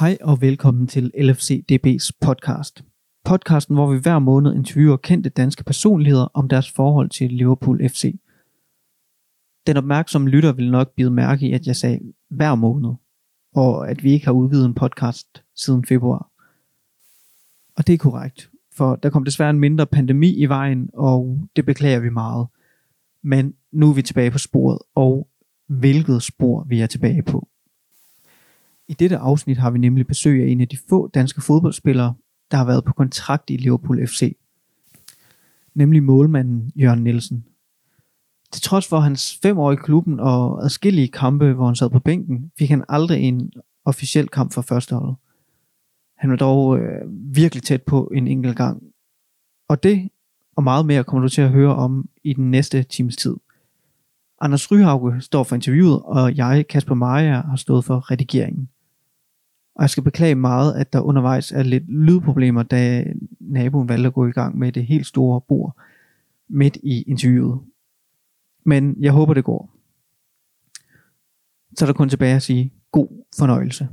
Hej og velkommen til LFC DB's podcast. Podcasten, hvor vi hver måned interviewer kendte danske personligheder om deres forhold til Liverpool FC. Den opmærksomme lytter vil nok bide mærke i, at jeg sagde hver måned, og at vi ikke har udgivet en podcast siden februar. Og det er korrekt, for der kom desværre en mindre pandemi i vejen, og det beklager vi meget. Men nu er vi tilbage på sporet, og hvilket spor vi er tilbage på. I dette afsnit har vi nemlig besøg af en af de få danske fodboldspillere, der har været på kontrakt i Liverpool FC. Nemlig målmanden Jørgen Nielsen. Til trods for hans fem år i klubben og adskillige kampe, hvor han sad på bænken, fik han aldrig en officiel kamp for førsteholdet. Han var dog øh, virkelig tæt på en enkelt gang. Og det og meget mere kommer du til at høre om i den næste times tid. Anders Ryhauge står for interviewet, og jeg, Kasper Maja, har stået for redigeringen. Og jeg skal beklage meget, at der undervejs er lidt lydproblemer, da naboen valgte at gå i gang med det helt store bord midt i interviewet. Men jeg håber, det går. Så er der kun tilbage at sige god fornøjelse.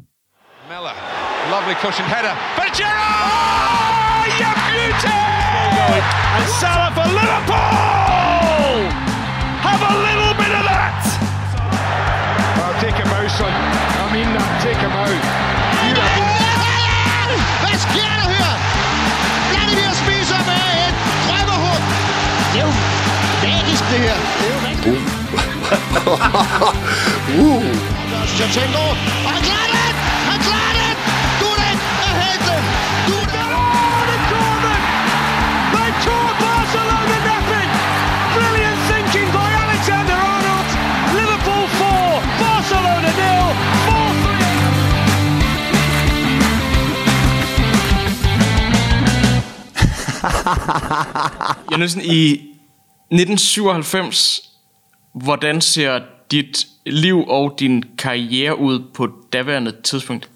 Miller, lovely cushion header. But! Oh, you beauty! And Salah for Liverpool! Have a little bit of that! Well, take him out, son. I mean that. Take him out. Hvad sker der her? Vladimir spiser med et drømmehug. Det er jo magisk, det her. Det er jo rigtig. uh. Shevchenko. Og han klarer det! Jeg Nielsen, i 1997, hvordan ser dit liv og din karriere ud på daværende tidspunkt?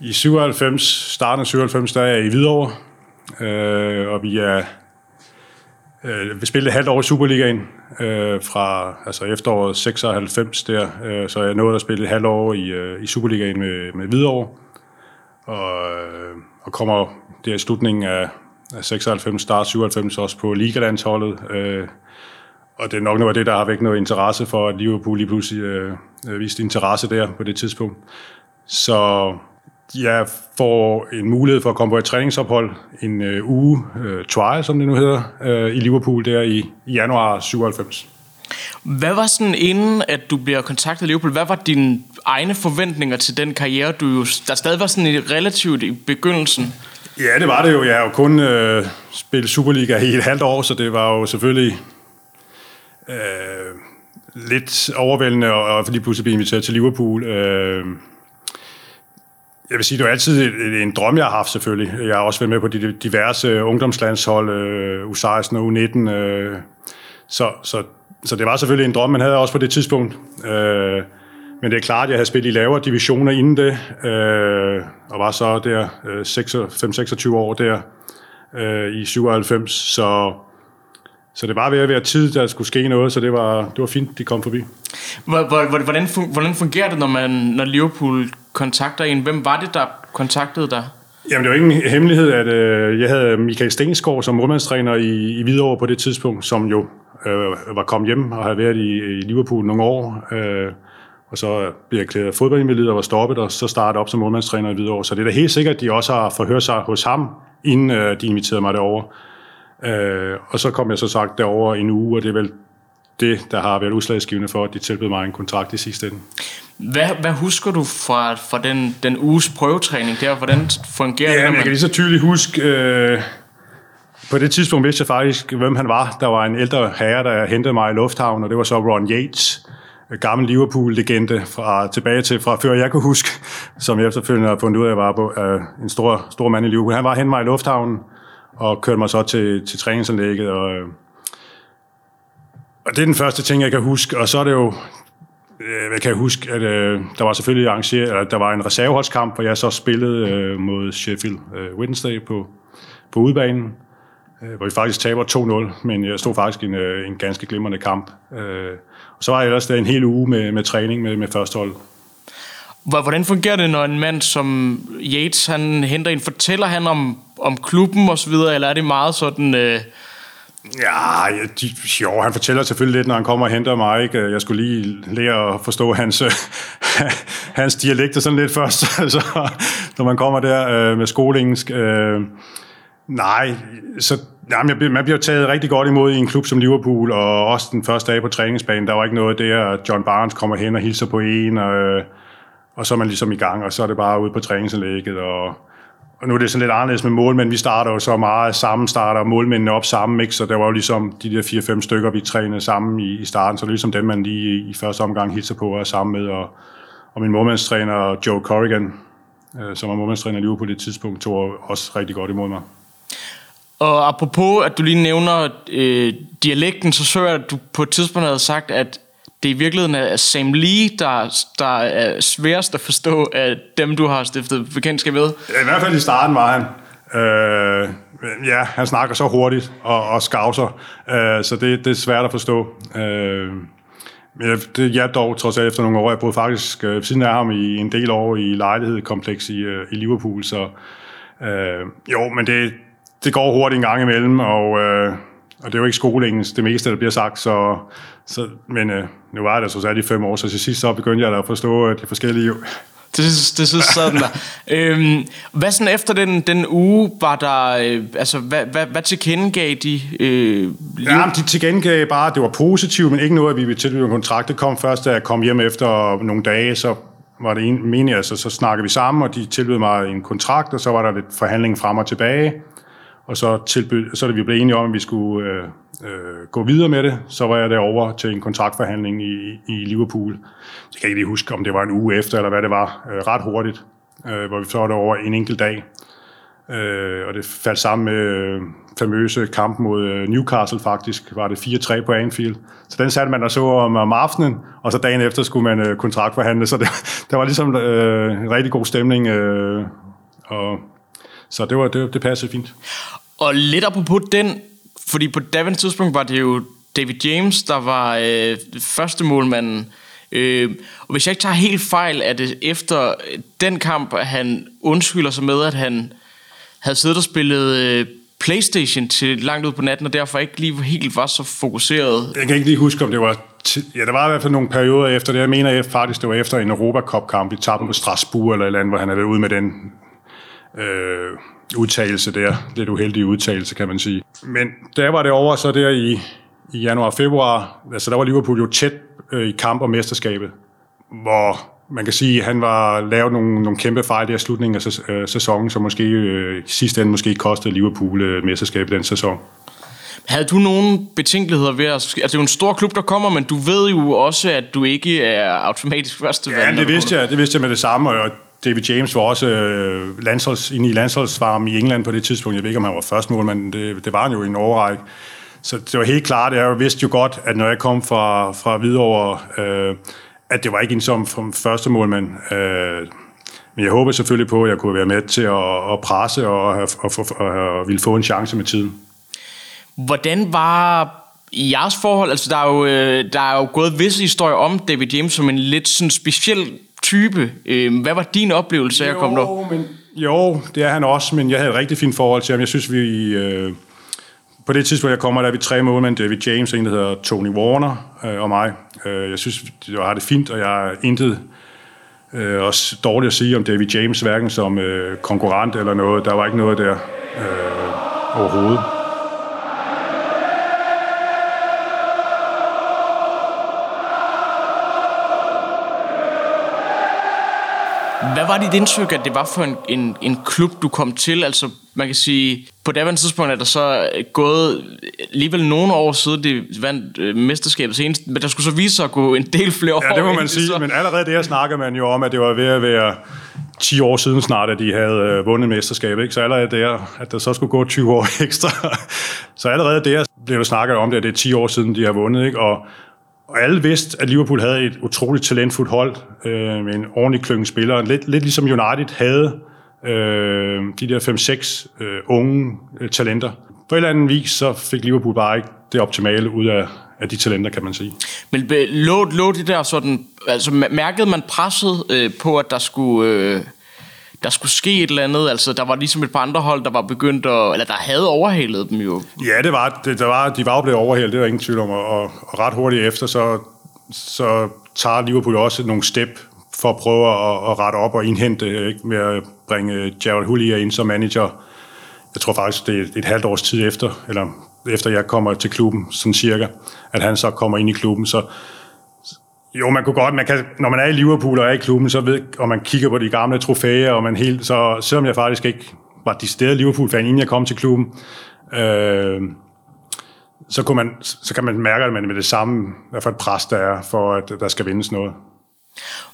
I 97, starten af 97, der er jeg i Hvidovre, øh, og vi er øh, vi spillede halvt år i Superligaen øh, fra altså efteråret 96 der, øh, så jeg nåede at spille et halvt år i, øh, i Superligaen med, med Hvidovre, og, øh, og kommer der i slutningen af, af 96, start 97 også på ligalandsholdet, øh, og det er nok noget af det, der har væk noget interesse for, at Liverpool lige pludselig øh, øh, viste interesse der på det tidspunkt. Så jeg får en mulighed for at komme på et træningsophold en øh, uge, øh, trial som det nu hedder, øh, i Liverpool der i, i januar 97. Hvad var sådan inden, at du bliver kontaktet af Liverpool, hvad var dine egne forventninger til den karriere, du jo, der stadig var sådan i relativt i begyndelsen? Ja, det var det jo. Jeg har jo kun øh, spillet Superliga i et halvt år, så det var jo selvfølgelig øh, lidt overvældende, og, og fordi pludselig blive inviteret til Liverpool. Øh, jeg vil sige, det var altid en, en drøm, jeg har haft selvfølgelig. Jeg har også været med på de diverse ungdomslandshold, øh, U16 og U19. Øh, så, så, så det var selvfølgelig en drøm, man havde også på det tidspunkt. Øh, men det er klart, at jeg havde spillet i lavere divisioner inden det, øh, og var så der øh, 5-26 år der øh, i 97. Så, så det var ved at være tid, der skulle ske noget, så det var, det var fint, de kom forbi. Hvordan, hvordan fungerer det, når, man, når Liverpool kontakter en? Hvem var det, der kontaktede dig? Jamen, det var ingen hemmelighed, at øh, jeg havde Michael Stensgaard som målmandstræner i, i Hvidovre på det tidspunkt, som jo øh, var kommet hjem og havde været i, i Liverpool nogle år. Øh, og så blev jeg af fodboldinvalid og var stoppet, og så startede op som målmandstræner i Hvidovre. Så det er da helt sikkert, at de også har forhørt sig hos ham, inden øh, de inviterede mig derover. Øh, og så kom jeg så sagt derover en uge, og det er vel det, der har været udslagsgivende for, at de tilbød mig en kontrakt i sidste ende. Hvad, hvad husker du fra, fra den, den uges prøvetræning der? Hvordan fungerer ja, det? Ja, jeg kan lige så tydeligt huske, øh, på det tidspunkt vidste jeg faktisk, hvem han var. Der var en ældre herre, der hentede mig i lufthavnen, og det var så Ron Yates, gammel Liverpool-legende fra, tilbage til fra før jeg kunne huske, som jeg efterfølgende har fundet ud af, var på, øh, en stor, stor mand i Liverpool. Han var hen mig i lufthavnen og kørte mig så til, til træningsanlægget. Og, øh, og det er den første ting, jeg kan huske. Og så er det jo, øh, jeg kan huske, at øh, der var selvfølgelig arrangeret, eller der var en reserveholdskamp, hvor jeg så spillede øh, mod Sheffield øh, Wednesday på, på udbanen hvor vi faktisk taber 2-0, men jeg stod faktisk i en, øh, en ganske glimrende kamp. Øh, og så var jeg ellers der en hel uge med, med træning med, med førsteholdet. Hvordan fungerer det, når en mand som Yates han henter en? Fortæller han om, om klubben og så videre, eller er det meget sådan... Øh Ja, de, jo, han fortæller selvfølgelig lidt, når han kommer og henter mig. Ikke? Jeg skulle lige lære at forstå hans, hans dialekt sådan lidt først, så, når man kommer der øh, med skolengelsk. Øh, nej, så jamen, man bliver taget rigtig godt imod i en klub som Liverpool, og også den første dag på træningsbanen, der var ikke noget der, at John Barnes kommer hen og hilser på en, og, og så er man ligesom i gang, og så er det bare ude på træningsanlægget, og og nu er det sådan lidt anderledes med målmænd. Vi starter jo så meget sammen, starter målmændene op sammen, ikke? så der var jo ligesom de der 4-5 stykker, vi trænede sammen i, i starten, så det er ligesom dem, man lige i første omgang hilser på og er sammen med. Og, og min målmandstræner Joe Corrigan, øh, som var målmandstræner i Liverpool på det tidspunkt, tog også rigtig godt imod mig. Og apropos, at du lige nævner øh, dialekten, så så jeg, at du på et tidspunkt havde sagt, at det i virkeligheden er Sam Lee, der, der er sværest at forstå af dem, du har stiftet bekendtskab med. I hvert fald i starten var han. Øh, ja, han snakker så hurtigt og, og skavser, øh, så det, det er svært at forstå. Øh, men det hjalp dog trods alt efter nogle år. Jeg boede faktisk øh, siden af ham i en del år i lejlighedskompleks i, øh, i Liverpool, så øh, jo, men det, det går hurtigt en gang imellem, og, øh, og det er jo ikke skolingens det meste, der bliver sagt, så, så, men øh, nu var det så sat i fem år, så til sidst så begyndte jeg da at forstå de forskellige det, det synes sådan der. øhm, hvad sådan efter den, den uge var der, øh, altså hvad, hvad, hvad tilkendegav de? Øh, ja, de tilkendegav bare, at det var positivt, men ikke noget, at vi ville tilbyde en kontrakt. Det kom først, da jeg kom hjem efter nogle dage, så var det en mening, altså så snakkede vi sammen, og de tilbød mig en kontrakt, og så var der lidt forhandling frem og tilbage. Og så, tilbød, så da vi blev enige om, at vi skulle øh, øh, gå videre med det, så var jeg derover til en kontraktforhandling i, i Liverpool. Jeg kan ikke lige huske, om det var en uge efter, eller hvad det var. Øh, ret hurtigt, øh, hvor vi så var derovre en enkelt dag. Øh, og det faldt sammen med øh, famøse kamp mod øh, Newcastle faktisk, var det 4-3 på Anfield. Så den satte man og så om, om aftenen, og så dagen efter skulle man øh, kontraktforhandle, så det, der var ligesom øh, en rigtig god stemning, øh, og så det, var, det, det passede fint. Og lidt apropos den, fordi på davens tidspunkt var det jo David James, der var øh, første målmanden. Øh, og hvis jeg ikke tager helt fejl, er det efter den kamp, at han undskylder sig med, at han havde siddet og spillet øh, Playstation til langt ud på natten, og derfor ikke lige helt var så fokuseret. Jeg kan ikke lige huske, om det var... Ja, der var i hvert fald nogle perioder efter det. Jeg mener jeg faktisk, det var efter en Europacup-kamp i tappen på Strasbourg eller et eller andet, hvor han havde været ude med den øh, udtalelse der. Lidt uheldig udtalelse, kan man sige. Men der var det over så der i, i januar-februar, altså der var Liverpool jo tæt øh, i kamp om mesterskabet, hvor man kan sige, at han var lavet nogle, nogle kæmpe fejl der i slutningen af øh, sæsonen, som måske øh, sidste ende måske kostede Liverpool øh, mesterskabet den sæson. Havde du nogle betænkeligheder ved at... Altså, det er jo en stor klub, der kommer, men du ved jo også, at du ikke er automatisk første Ja, det vidste, jeg, det vidste jeg med det samme, og David James var også øh, landsholds, inde i landsholdsvarm i England på det tidspunkt. Jeg ved ikke, om han var første mål, men det, det var han jo i en overrække. Så det var helt klart, jeg vidste jo godt, at når jeg kom fra, fra Hvidovre, øh, at det var ikke en som, som første målmand. Øh, men jeg håber selvfølgelig på, at jeg kunne være med til at, at presse og, og, og, og, og ville få en chance med tiden. Hvordan var i jeres forhold, altså der er jo, øh, der er jo gået visse historier om David James som en lidt sådan speciel type. Øh, hvad var din oplevelse af at komme der? Men, jo, det er han også, men jeg havde et rigtig fint forhold til ham. Jeg synes, vi... Øh, på det tidspunkt, jeg kommer, der er vi tre målmænd. David James, en der hedder Tony Warner øh, og mig. Øh, jeg synes, jeg har det fint, og jeg er intet øh, også dårligt at sige om David James, hverken som øh, konkurrent eller noget. Der var ikke noget der øh, overhovedet. Hvad var dit indtryk, at det var for en, en, en klub, du kom til? Altså, man kan sige, på det tidspunkt er der så gået alligevel nogle år siden, det vandt øh, mesterskabet senest, men der skulle så vise sig at gå en del flere år. Ja, det må man sige, så... men allerede der snakker man jo om, at det var ved at være 10 år siden snart, at de havde øh, vundet mesterskabet, ikke? så allerede der, at der så skulle gå 20 år ekstra. så allerede der blev der snakket om det, at det er 10 år siden, de har vundet, ikke? og og alle vidste, at Liverpool havde et utroligt talentfuldt hold øh, med en ordentlig klønge spillere. Lidt, lidt ligesom United havde øh, de der 5-6 øh, unge øh, talenter. På en eller anden vis, så fik Liverpool bare ikke det optimale ud af, af de talenter, kan man sige. Men øh, lå, lå det der sådan, altså mærkede man presset øh, på, at der skulle, øh, der skulle ske et eller andet? Altså der var ligesom et par andre hold, der var begyndt at, eller der havde overhalet dem jo. Ja, det var, det, der var, de var jo blevet overhalet, det var ingen tvivl om, og, og, og ret hurtigt efter, så, så tager Liverpool også nogle step for at prøve at, at rette op og indhente, ikke, med at bringe Gerald Houllier ind som manager. Jeg tror faktisk, det er et halvt års tid efter, eller efter jeg kommer til klubben, sådan cirka, at han så kommer ind i klubben. Så jo, man kunne godt, man kan, når man er i Liverpool og er i klubben, så ved, og man kigger på de gamle trofæer, og man helt, så selvom jeg faktisk ikke var decideret Liverpool-fan, inden jeg kom til klubben, øh, så, kunne man, så kan man mærke, at man med det samme, hvad for et pres der er, for at der skal vindes noget.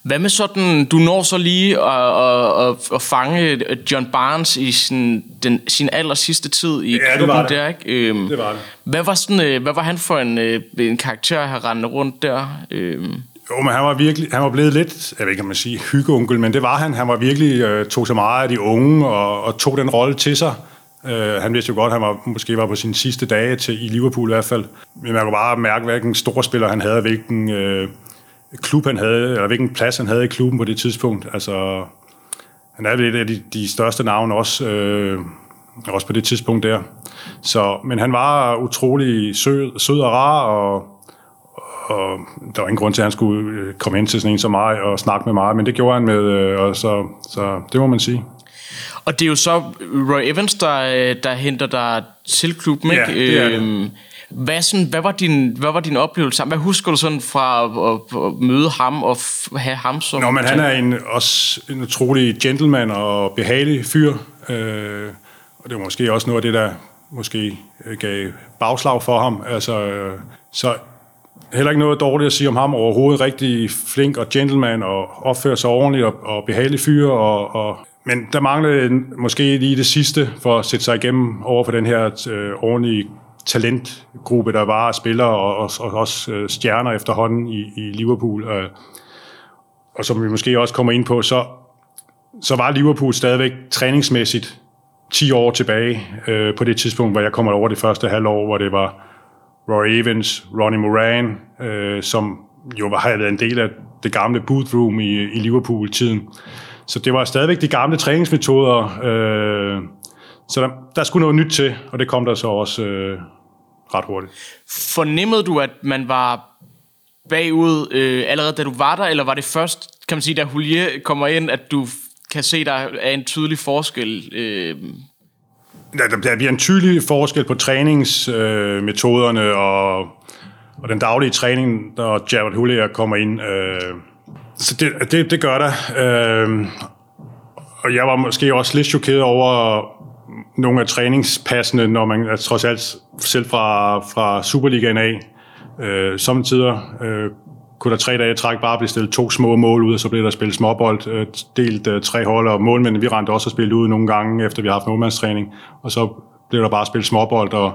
Hvad med sådan, du når så lige at, at, at, at fange John Barnes i sin, den, sin aller sidste tid i Ja, det klubben var det. der, ikke? Øhm, Det var det. Hvad var, sådan, øh, hvad var han for en, øh, en karakter have rendt rundt der? Øhm, Jo, men han var virkelig, han var blevet lidt, jeg ved ikke, om man sige hyggeonkel, men det var han. Han var virkelig, øh, tog så meget af de unge, og, og tog den rolle til sig. Øh, han vidste jo godt, at han var, måske var på sine sidste dage til, i Liverpool i hvert fald. Men man kunne bare mærke, hvilken stor spiller han havde, hvilken øh, klub han havde, eller hvilken plads han havde i klubben på det tidspunkt. Altså, han er et af de, de største navne også, øh, også på det tidspunkt der. Så, men han var utrolig sød, sød og rar, og, og der var ingen grund til, at han skulle øh, komme ind til sådan en som mig og snakke med mig, men det gjorde han med, øh, og så, så det må man sige. og det er jo så Roy Evans, der, øh, der henter dig til klubben, Ja, ikke? det er det. Øhm, hvad, sådan, hvad, var din, hvad var din oplevelse? Hvad husker du sådan fra at, at møde ham og have ham som... Nå, men han er en, også en utrolig gentleman og behagelig fyr, øh, og det var måske også noget af det, der måske øh, gav bagslag for ham. Altså, øh, så heller ikke noget dårligt at sige om ham overhovedet. Rigtig flink og gentleman og opfører sig ordentligt og, og behagelig fyr. Og, og, men der manglede måske lige det sidste for at sætte sig igennem over for den her øh, ordentlige talentgruppe, der var af spillere og, og, og også øh, stjerner efterhånden i, i Liverpool. Øh, og som vi måske også kommer ind på, så, så var Liverpool stadigvæk træningsmæssigt 10 år tilbage øh, på det tidspunkt, hvor jeg kommer over det første halvår, hvor det var Roy Evans, Ronnie Moran, øh, som jo var havde været en del af det gamle boothroom i, i Liverpool-tiden. Så det var stadigvæk de gamle træningsmetoder, øh, så der, der skulle noget nyt til, og det kom der så også øh, ret hurtigt. Fornemmede du, at man var bagud øh, allerede da du var der, eller var det først, kan man sige, da Hulier kommer ind, at du kan se, der er en tydelig forskel? Øh, Der, der- bliver en tydelig forskel på træningsmetoderne øh, og, og den daglige træning, når Jared Hullier kommer ind. Øh, så det, det, det gør der. Øh, og jeg var måske også lidt chokeret over nogle af træningspassene, når man altså, trods alt selv fra, fra Superligaen af, øh, samtidig øh, kunne der tre dage træk bare blive stillet to små mål ud, og så blev der spillet småbold, øh, delt øh, tre hold, og målmændene, vi rendte også og spillet ud nogle gange, efter vi har haft målmandstræning, og så blev der bare spillet småbold, og,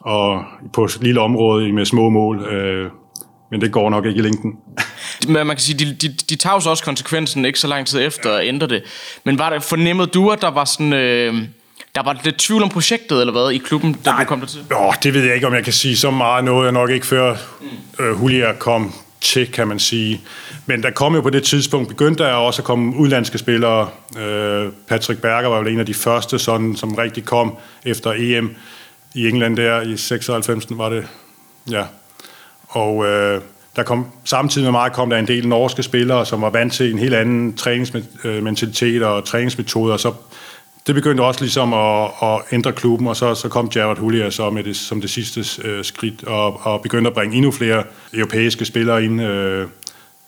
og på et lille område med små mål, øh, men det går nok ikke i længden. men man kan sige, de, de, de tager jo så også konsekvensen ikke så lang tid efter at ændre det. Men var det, fornemmede du, at der var sådan... Øh, der var lidt tvivl om projektet, eller hvad, i klubben, da du kom der til? Åh, det ved jeg ikke, om jeg kan sige så meget. Noget jeg nok ikke før øh, Hulia kom til, kan man sige. Men der kom jo på det tidspunkt, begyndte der også at komme udlandske spillere. Øh, Patrick Berger var vel en af de første, sådan, som rigtig kom efter EM i England der i 96, var det. Ja. Og øh, der kom, samtidig med mig kom der en del norske spillere, som var vant til en helt anden træningsmentalitet og træningsmetoder, så det begyndte også ligesom at, at ændre klubben, og så, så kom Jared Hullier så med det, som det sidste øh, skridt, og, og begyndte at bringe endnu flere europæiske spillere ind, øh,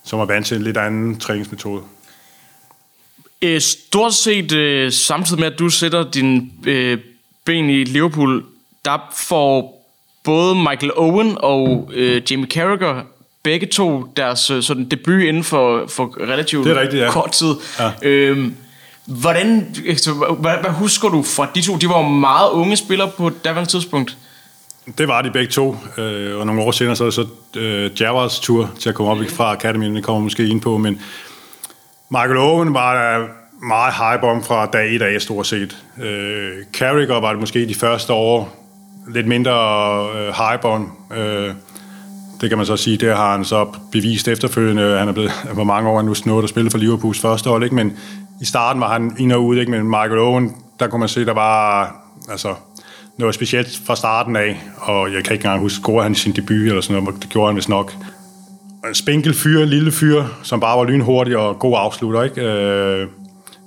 som var vant til en lidt anden træningsmetode. Øh, stort set øh, samtidig med, at du sætter din øh, ben i Liverpool, der får både Michael Owen og øh, Jamie Carragher begge to deres øh, sådan debut inden for, for relativt Det er rigtigt, ja. kort tid. Ja. Øhm, hvordan, altså, hvad, hvad husker du fra de to? De var jo meget unge spillere på daværende tidspunkt. Det var de begge to, øh, og nogle år senere så er det så øh, Jaguars tur til at komme op fra Academy, det kommer måske ind på, men Michael Owen var meget hype om fra dag et af stort set. Øh, Carragher var det måske de første år lidt mindre øh, hype om. Øh, det kan man så sige, det har han så bevist efterfølgende. Han er blevet, hvor mange år han nu snået at spille for Liverpools første hold, ikke? men i starten var han ind og ud, ikke? men Michael Owen, der kunne man se, der var altså, noget specielt fra starten af, og jeg kan ikke engang huske, scorede han i sin debut eller sådan noget, det gjorde han vist nok. En spinkel fyr, lille fyr, som bare var lynhurtig og god afslutter, ikke? Øh,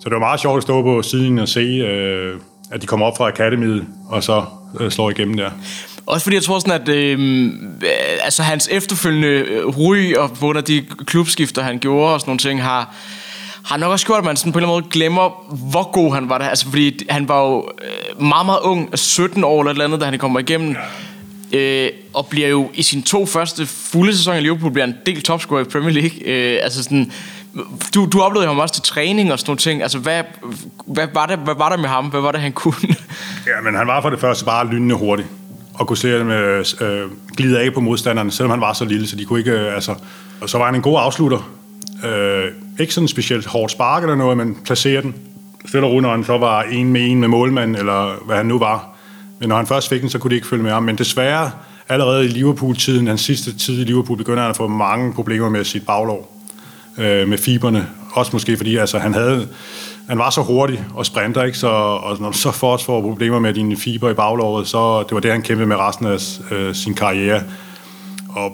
så det var meget sjovt at stå på siden og se, øh, at de kommer op fra akademiet, og så øh, slår igennem der. Også fordi jeg tror sådan, at øh, altså hans efterfølgende ryg ry og under de klubskifter, han gjorde og sådan nogle ting, har, har nok også gjort, at man sådan på en eller anden måde glemmer, hvor god han var der. Altså fordi han var jo øh, meget, meget ung, 17 år eller et eller andet, da han kommer igennem. Øh, og bliver jo i sine to første fulde sæsoner i Liverpool, bliver en del topscorer i Premier League. Øh, altså sådan, du, du oplevede ham også til træning og sådan nogle ting. Altså, hvad, hvad, var det, hvad var der med ham? Hvad var det, han kunne? ja, men han var for det første bare lynende hurtig og kunne se dem øh, glide af på modstanderne, selvom han var så lille, så de kunne ikke... Øh, altså, og så var han en god afslutter. Øh, ikke sådan specielt hårdt spark eller noget, men placerer den. Stille og så var en med en med målmand, eller hvad han nu var. Men når han først fik den, så kunne de ikke følge med ham. Men desværre, allerede i Liverpool-tiden, hans sidste tid i Liverpool, begynder han at få mange problemer med sit baglov. Øh, med fiberne. Også måske fordi altså, han havde han var så hurtig og sprinter, ikke? Så, og når du så først får problemer med dine fiber i baglovet, så det var det, han kæmpede med resten af øh, sin karriere. Og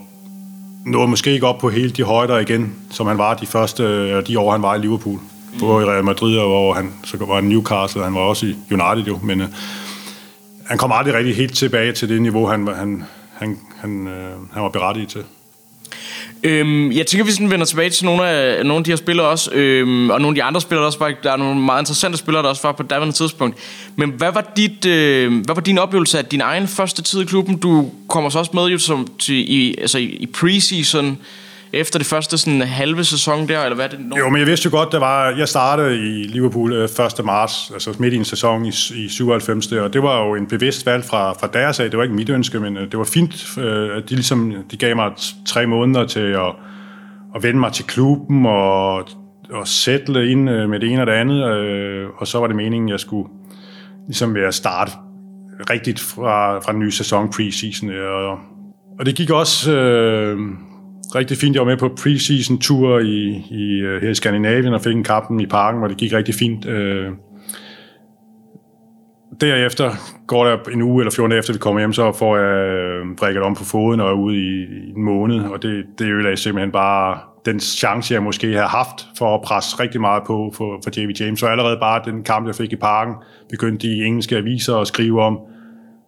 nåede måske ikke op på hele de højder igen, som han var de første eller de år, han var i Liverpool. Mm. Både i Real Madrid, og hvor han så var i Newcastle, han var også i United jo, men øh, han kom aldrig rigtig helt tilbage til det niveau, han, han, han, han, øh, han var berettiget til. Øhm, jeg tænker, vi sådan vender tilbage til nogle af, nogle af de her spillere også, øhm, og nogle af de andre spillere også. Var, Der er nogle meget interessante spillere, der også var på daværende tidspunkt. Men hvad var, dit, øh, hvad var din oplevelse af din egen første tid i klubben? Du kommer så også med jo som til, i, altså i, i preseason efter det første sådan, halve sæson der, eller hvad er det? Jo, men jeg vidste jo godt, der var, jeg startede i Liverpool øh, 1. Marts, altså midt i en sæson i, i 97. Og det var jo en bevidst valg fra, fra deres af. Det var ikke mit ønske, men øh, det var fint, øh, at de, ligesom, de gav mig tre måneder til at, at vende mig til klubben og, og sætte ind med det ene og det andet. Og så var det meningen, at jeg skulle ligesom være starte rigtigt fra, fra den nye sæson preseason. Og, og det gik også... Øh, rigtig fint. Jeg var med på preseason tur i, i, øh, her i Skandinavien og fik en kampen i parken, hvor det gik rigtig fint. Øh, derefter går der en uge eller 14 dage efter vi kommer hjem, så får jeg øh, brækket om på foden og er ude i, i en måned, og det, det ødelagde simpelthen bare den chance, jeg måske har haft for at presse rigtig meget på for, for J.V. James. Så allerede bare den kamp, jeg fik i parken, begyndte de engelske aviser at skrive om,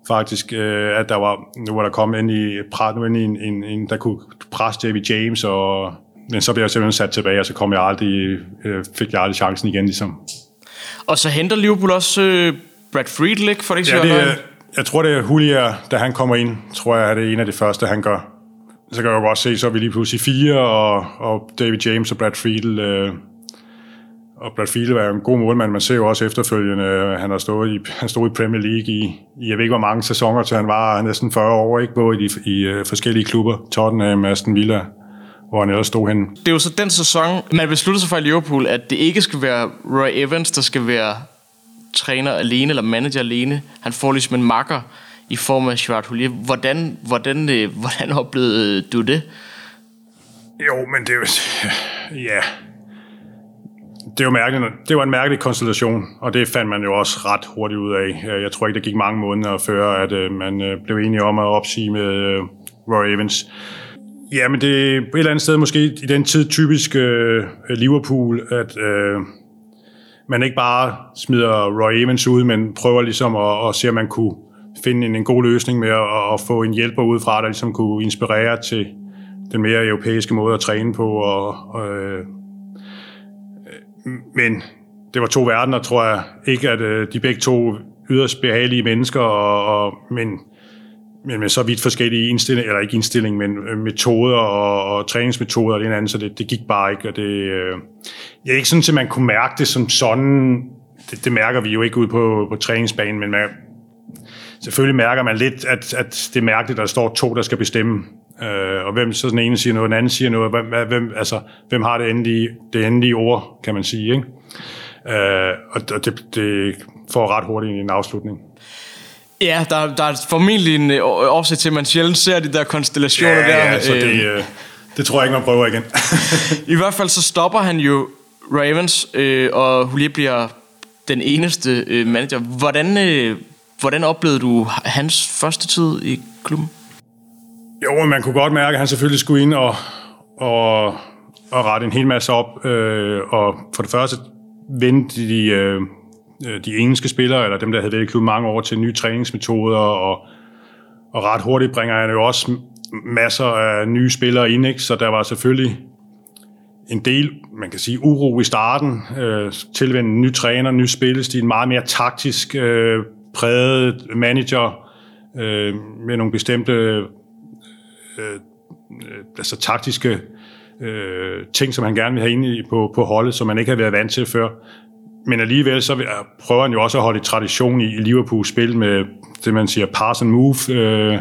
faktisk, øh, at der var, nu var der kommet ind i, nu ind i en, en, en, der kunne presse David James, og, men så blev jeg simpelthen sat tilbage, og så kom jeg aldrig, øh, fik jeg aldrig chancen igen, ligesom. Og så henter Liverpool også øh, Brad Friedlich, for det ikke ja, det, er, jeg tror, det er Julia, da han kommer ind, tror jeg, at det er en af de første, han gør. Så kan jeg jo godt se, så er vi lige pludselig fire, og, og David James og Brad Friedel, øh, og Brad Field er en god målmand. Man ser jo også efterfølgende, at han har stået i, han stod i Premier League i, i, jeg ved ikke hvor mange sæsoner, til han var næsten 40 år, ikke? både i, i, i uh, forskellige klubber, Tottenham, Aston Villa, hvor han ellers stod hen. Det er jo så den sæson, man besluttede sig for i Liverpool, at det ikke skal være Roy Evans, der skal være træner alene, eller manager alene. Han får ligesom en makker i form af Gerard Houllier. Hvordan, hvordan, øh, hvordan oplevede du det? Jo, men det er jo... Ja, det, er jo mærkeligt. det var en mærkelig konstellation, og det fandt man jo også ret hurtigt ud af. Øh, jeg tror ikke, det gik mange måneder før, at øh, man øh, blev enige om at opsige med Roy Evans. Ja, men det er et eller andet sted måske i den tid typisk Liverpool, at man ikke bare smider Roy Evans ud, men prøver ligesom at, at se, om man kunne finde en, en god løsning med at, at få en hjælper udefra, der ligesom kunne inspirere til den mere europæiske måde at træne på og, og men det var to verdener, tror jeg. Ikke at øh, de begge to yderst behagelige mennesker, og, og, men, men med så vidt forskellige indstillinger, eller ikke indstilling, men øh, metoder og, og træningsmetoder og det andet, så det, det gik bare ikke. Og det, øh, jeg er ikke sådan, at man kunne mærke det som sådan. Det, det mærker vi jo ikke ud på, på træningsbanen, men man, selvfølgelig mærker man lidt, at, at det er mærkeligt, at der står to, der skal bestemme. Øh, og hvem så den ene siger noget, den anden siger noget. Hvem, hvem, altså, hvem har det endelige, det endelige ord, kan man sige. Ikke? Øh, og det, det får ret hurtigt en afslutning. Ja, der, der er formentlig en øh, årsag til, at man sjældent ser de der konstellationer ja, der. Ja, så det, øh, øh, det tror jeg ikke, man prøver igen. I hvert fald så stopper han jo Ravens, øh, og Hulier bliver den eneste øh, manager. Hvordan, øh, hvordan oplevede du hans første tid i klubben? Jo, man kunne godt mærke, at han selvfølgelig skulle ind og, og, og rette en hel masse op. Øh, og for det første vendte de, øh, øh, de engelske spillere, eller dem, der havde været i klubben mange år, til nye træningsmetoder, og, og ret hurtigt bringer han jo også masser af nye spillere ind, ikke? så der var selvfølgelig en del, man kan sige, uro i starten, øh, tilvende en ny træner, ny spillestil, meget mere taktisk øh, præget manager øh, med nogle bestemte Øh, øh, altså taktiske øh, ting, som han gerne vil have ind i på, på holdet, som man ikke har været vant til før. Men alligevel så prøver han jo også at holde tradition i, Liverpools spil med det, man siger pass and move. Øh,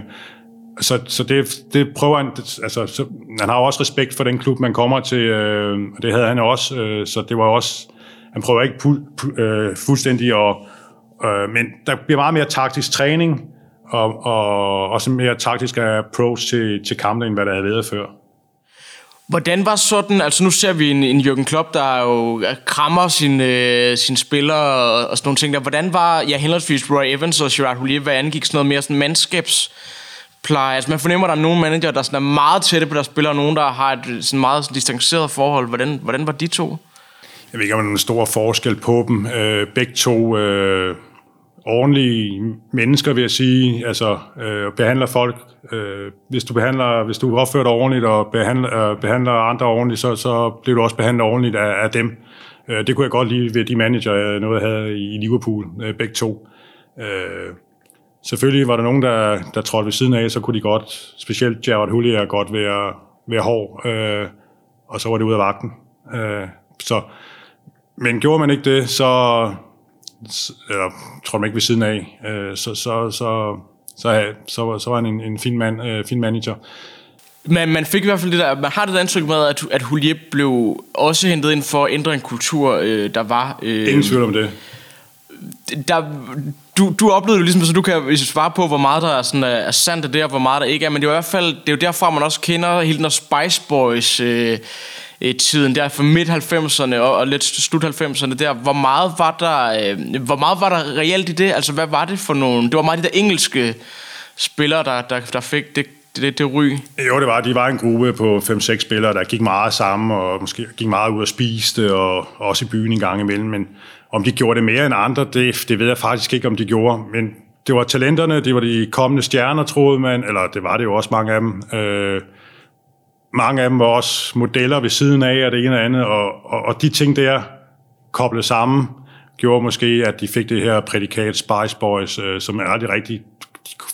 så, så det, det prøver han, altså, så, han har også respekt for den klub, man kommer til, øh, og det havde han også, øh, så det var også, han prøver ikke pu, pu, øh, fuldstændig at, øh, men der bliver meget mere taktisk træning, og, og også mere taktisk approach til, til kampen, end hvad der havde været før. Hvordan var sådan, altså nu ser vi en, en Jürgen Klopp, der jo krammer sine, øh, sine spillere og, og sådan nogle ting der. Hvordan var, ja, henholdsvis Roy Evans og Gerard Houllier, hvad angik sådan noget mere sådan mandskabs pleje. Altså man fornemmer, at der er nogle manager, der sådan er meget tætte på deres spillere, og nogen, der har et sådan meget distanceret forhold. Hvordan, hvordan var de to? Jeg ved ikke, om der er en stor forskel på dem. Øh, begge to øh, ordentlige mennesker, vil jeg sige. Altså øh, behandler folk. Øh, hvis du behandler, hvis du opfører dig ordentligt og behandler, øh, behandler andre ordentligt, så, så bliver du også behandlet ordentligt af, af dem. Øh, det kunne jeg godt lide ved de manager, noget jeg havde i Liverpool, øh, begge to. Øh, selvfølgelig var der nogen, der, der trådte ved siden af, så kunne de godt, specielt Gerard Hullier, godt være, være hård, øh, og så var det ud af vagten. Øh, så, men gjorde man ikke det, så, eller trådte man ikke ved siden af, øh, så, så, så, så, så, så var han en, en fin, mand, øh, fin manager. Men man fik i hvert fald det der, man har det indtryk med, at, at Houllier blev også hentet ind for at ændre en kultur, øh, der var... Øh, Ingen tvivl om det. Der, du, du oplevede det ligesom, så du kan svare på, hvor meget der er, sådan, øh, er sandt af det, og hvor meget der ikke er, men det er jo i hvert fald, det er jo derfra, man også kender hele den Spice Boys øh, øh, tiden der fra midt 90'erne og, og lidt slut 90'erne der. Hvor meget var der, øh, hvor meget var der reelt i det? Altså, hvad var det for nogle... Det var meget de der engelske spillere, der, der, der fik det, det, det ry? Jo, det var. De var en gruppe på 5-6 spillere, der gik meget sammen, og måske gik meget ud og spiste, og også i byen en gang imellem, men om de gjorde det mere end andre, det, det ved jeg faktisk ikke, om de gjorde. Men det var talenterne, det var de kommende stjerner, troede man, eller det var det jo også mange af dem. Øh, mange af dem var også modeller ved siden af, og det ene og andet, og, og, og de ting der koblet sammen, gjorde måske, at de fik det her prædikat Spice Boys, øh, som er aldrig rigtig,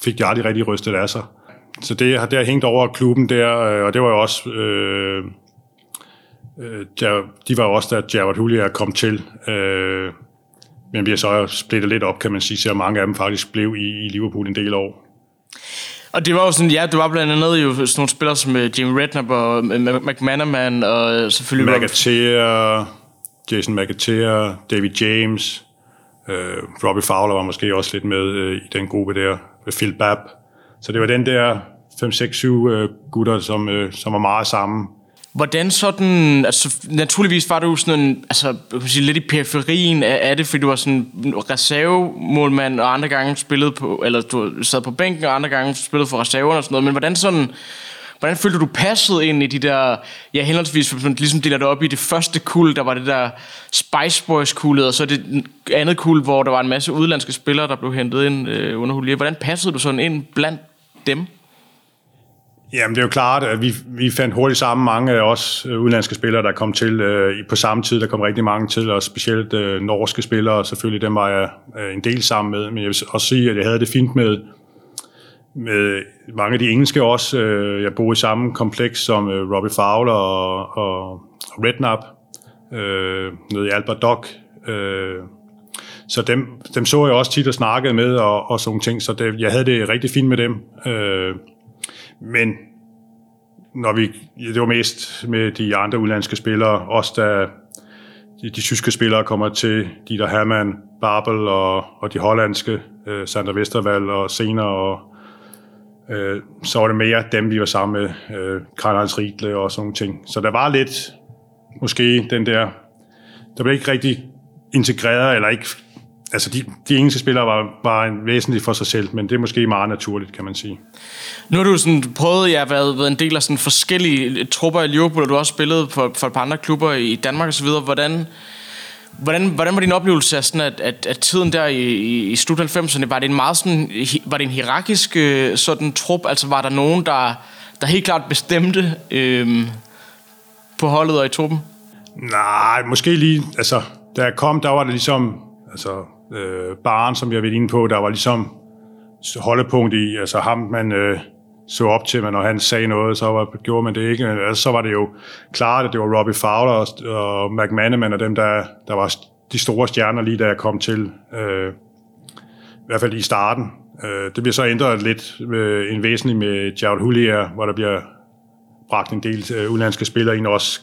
fik de aldrig rigtig rystet af sig. Så det har der hængt over klubben der, øh, og det var jo også... Øh, øh, der, de var jo også, da Gerard Houllier kom til. Øh, men vi har så splittet lidt op, kan man sige, så mange af dem faktisk blev i, i Liverpool en del år. Og det var jo sådan, ja, det var blandt andet jo sådan nogle spillere som uh, Jimmy Redknapp og McManaman og selvfølgelig... McAteer, Jason McAteer, David James, uh, Robbie Fowler var måske også lidt med uh, i den gruppe der, Phil Babb. Så det var den der 5-6-7 øh, gutter, som, øh, som var meget sammen. Hvordan sådan, altså naturligvis var du sådan en, altså kan sige, lidt i periferien af, af det, fordi du var sådan reservemålmand, og andre gange spillede på, eller du sad på bænken, og andre gange spillede for reserverne og sådan noget, men hvordan sådan, hvordan følte du, du passede ind i de der, ja henholdsvis, hvis man ligesom deler det op i det første kul, der var det der Spice Boys kullet, og så det andet kul, hvor der var en masse udlandske spillere, der blev hentet ind øh, under Hulier. Hvordan passede du sådan ind blandt dem? Jamen, det er jo klart, at vi, vi fandt hurtigt sammen mange af os øh, udenlandske spillere, der kom til øh, på samme tid. Der kom rigtig mange til, og specielt øh, norske spillere, selvfølgelig dem var jeg øh, en del sammen med. Men jeg vil også sige, at jeg havde det fint med, med mange af de engelske også. Øh, jeg boede i samme kompleks som øh, Robbie Fowler og, og Redknapp øh, nede i Albert Dock. Øh, så dem, dem så jeg også tit og snakkede med og, og sådan ting, så det, jeg havde det rigtig fint med dem. Øh, men når vi, det var mest med de andre udlandske spillere, også da de, de tyske spillere kommer til, de der Hermann, Babel og, og de hollandske, øh, Sander Vestervald og senere, og øh, så var det mere dem, vi var sammen med, øh, Karl Heinz Riedle og sådan nogle ting. Så der var lidt, måske den der, der blev ikke rigtig integreret, eller ikke, altså de, de engelske spillere var, var en væsentlig for sig selv, men det er måske meget naturligt, kan man sige. Nu har du sådan prøvet, ja, været, været en del af sådan forskellige trupper i Liverpool, og du har også spillet for, for et par andre klubber i Danmark osv. Hvordan, hvordan, hvordan var din oplevelse af, sådan, at, at, at tiden der i, i, i slut 90'erne, var det en meget sådan, var det en hierarkisk øh, sådan trup? Altså var der nogen, der, der helt klart bestemte øhm, på holdet og i truppen? Nej, måske lige, altså, da jeg kom, der var det ligesom, altså, øh, baren, som jeg har været inde på, der var ligesom holdepunkt i, altså ham, man øh, så op til, men når han sagde noget, så var, gjorde man det ikke. Altså, så var det jo klart, at det var Robbie Fowler og, og McManaman og dem, der, der var de store stjerner lige da jeg kom til. Øh, I hvert fald i starten. Øh, det bliver så ændret lidt med en væsentlig med Jared Hulier, hvor der bliver bragt en del øh, udenlandske spillere ind, også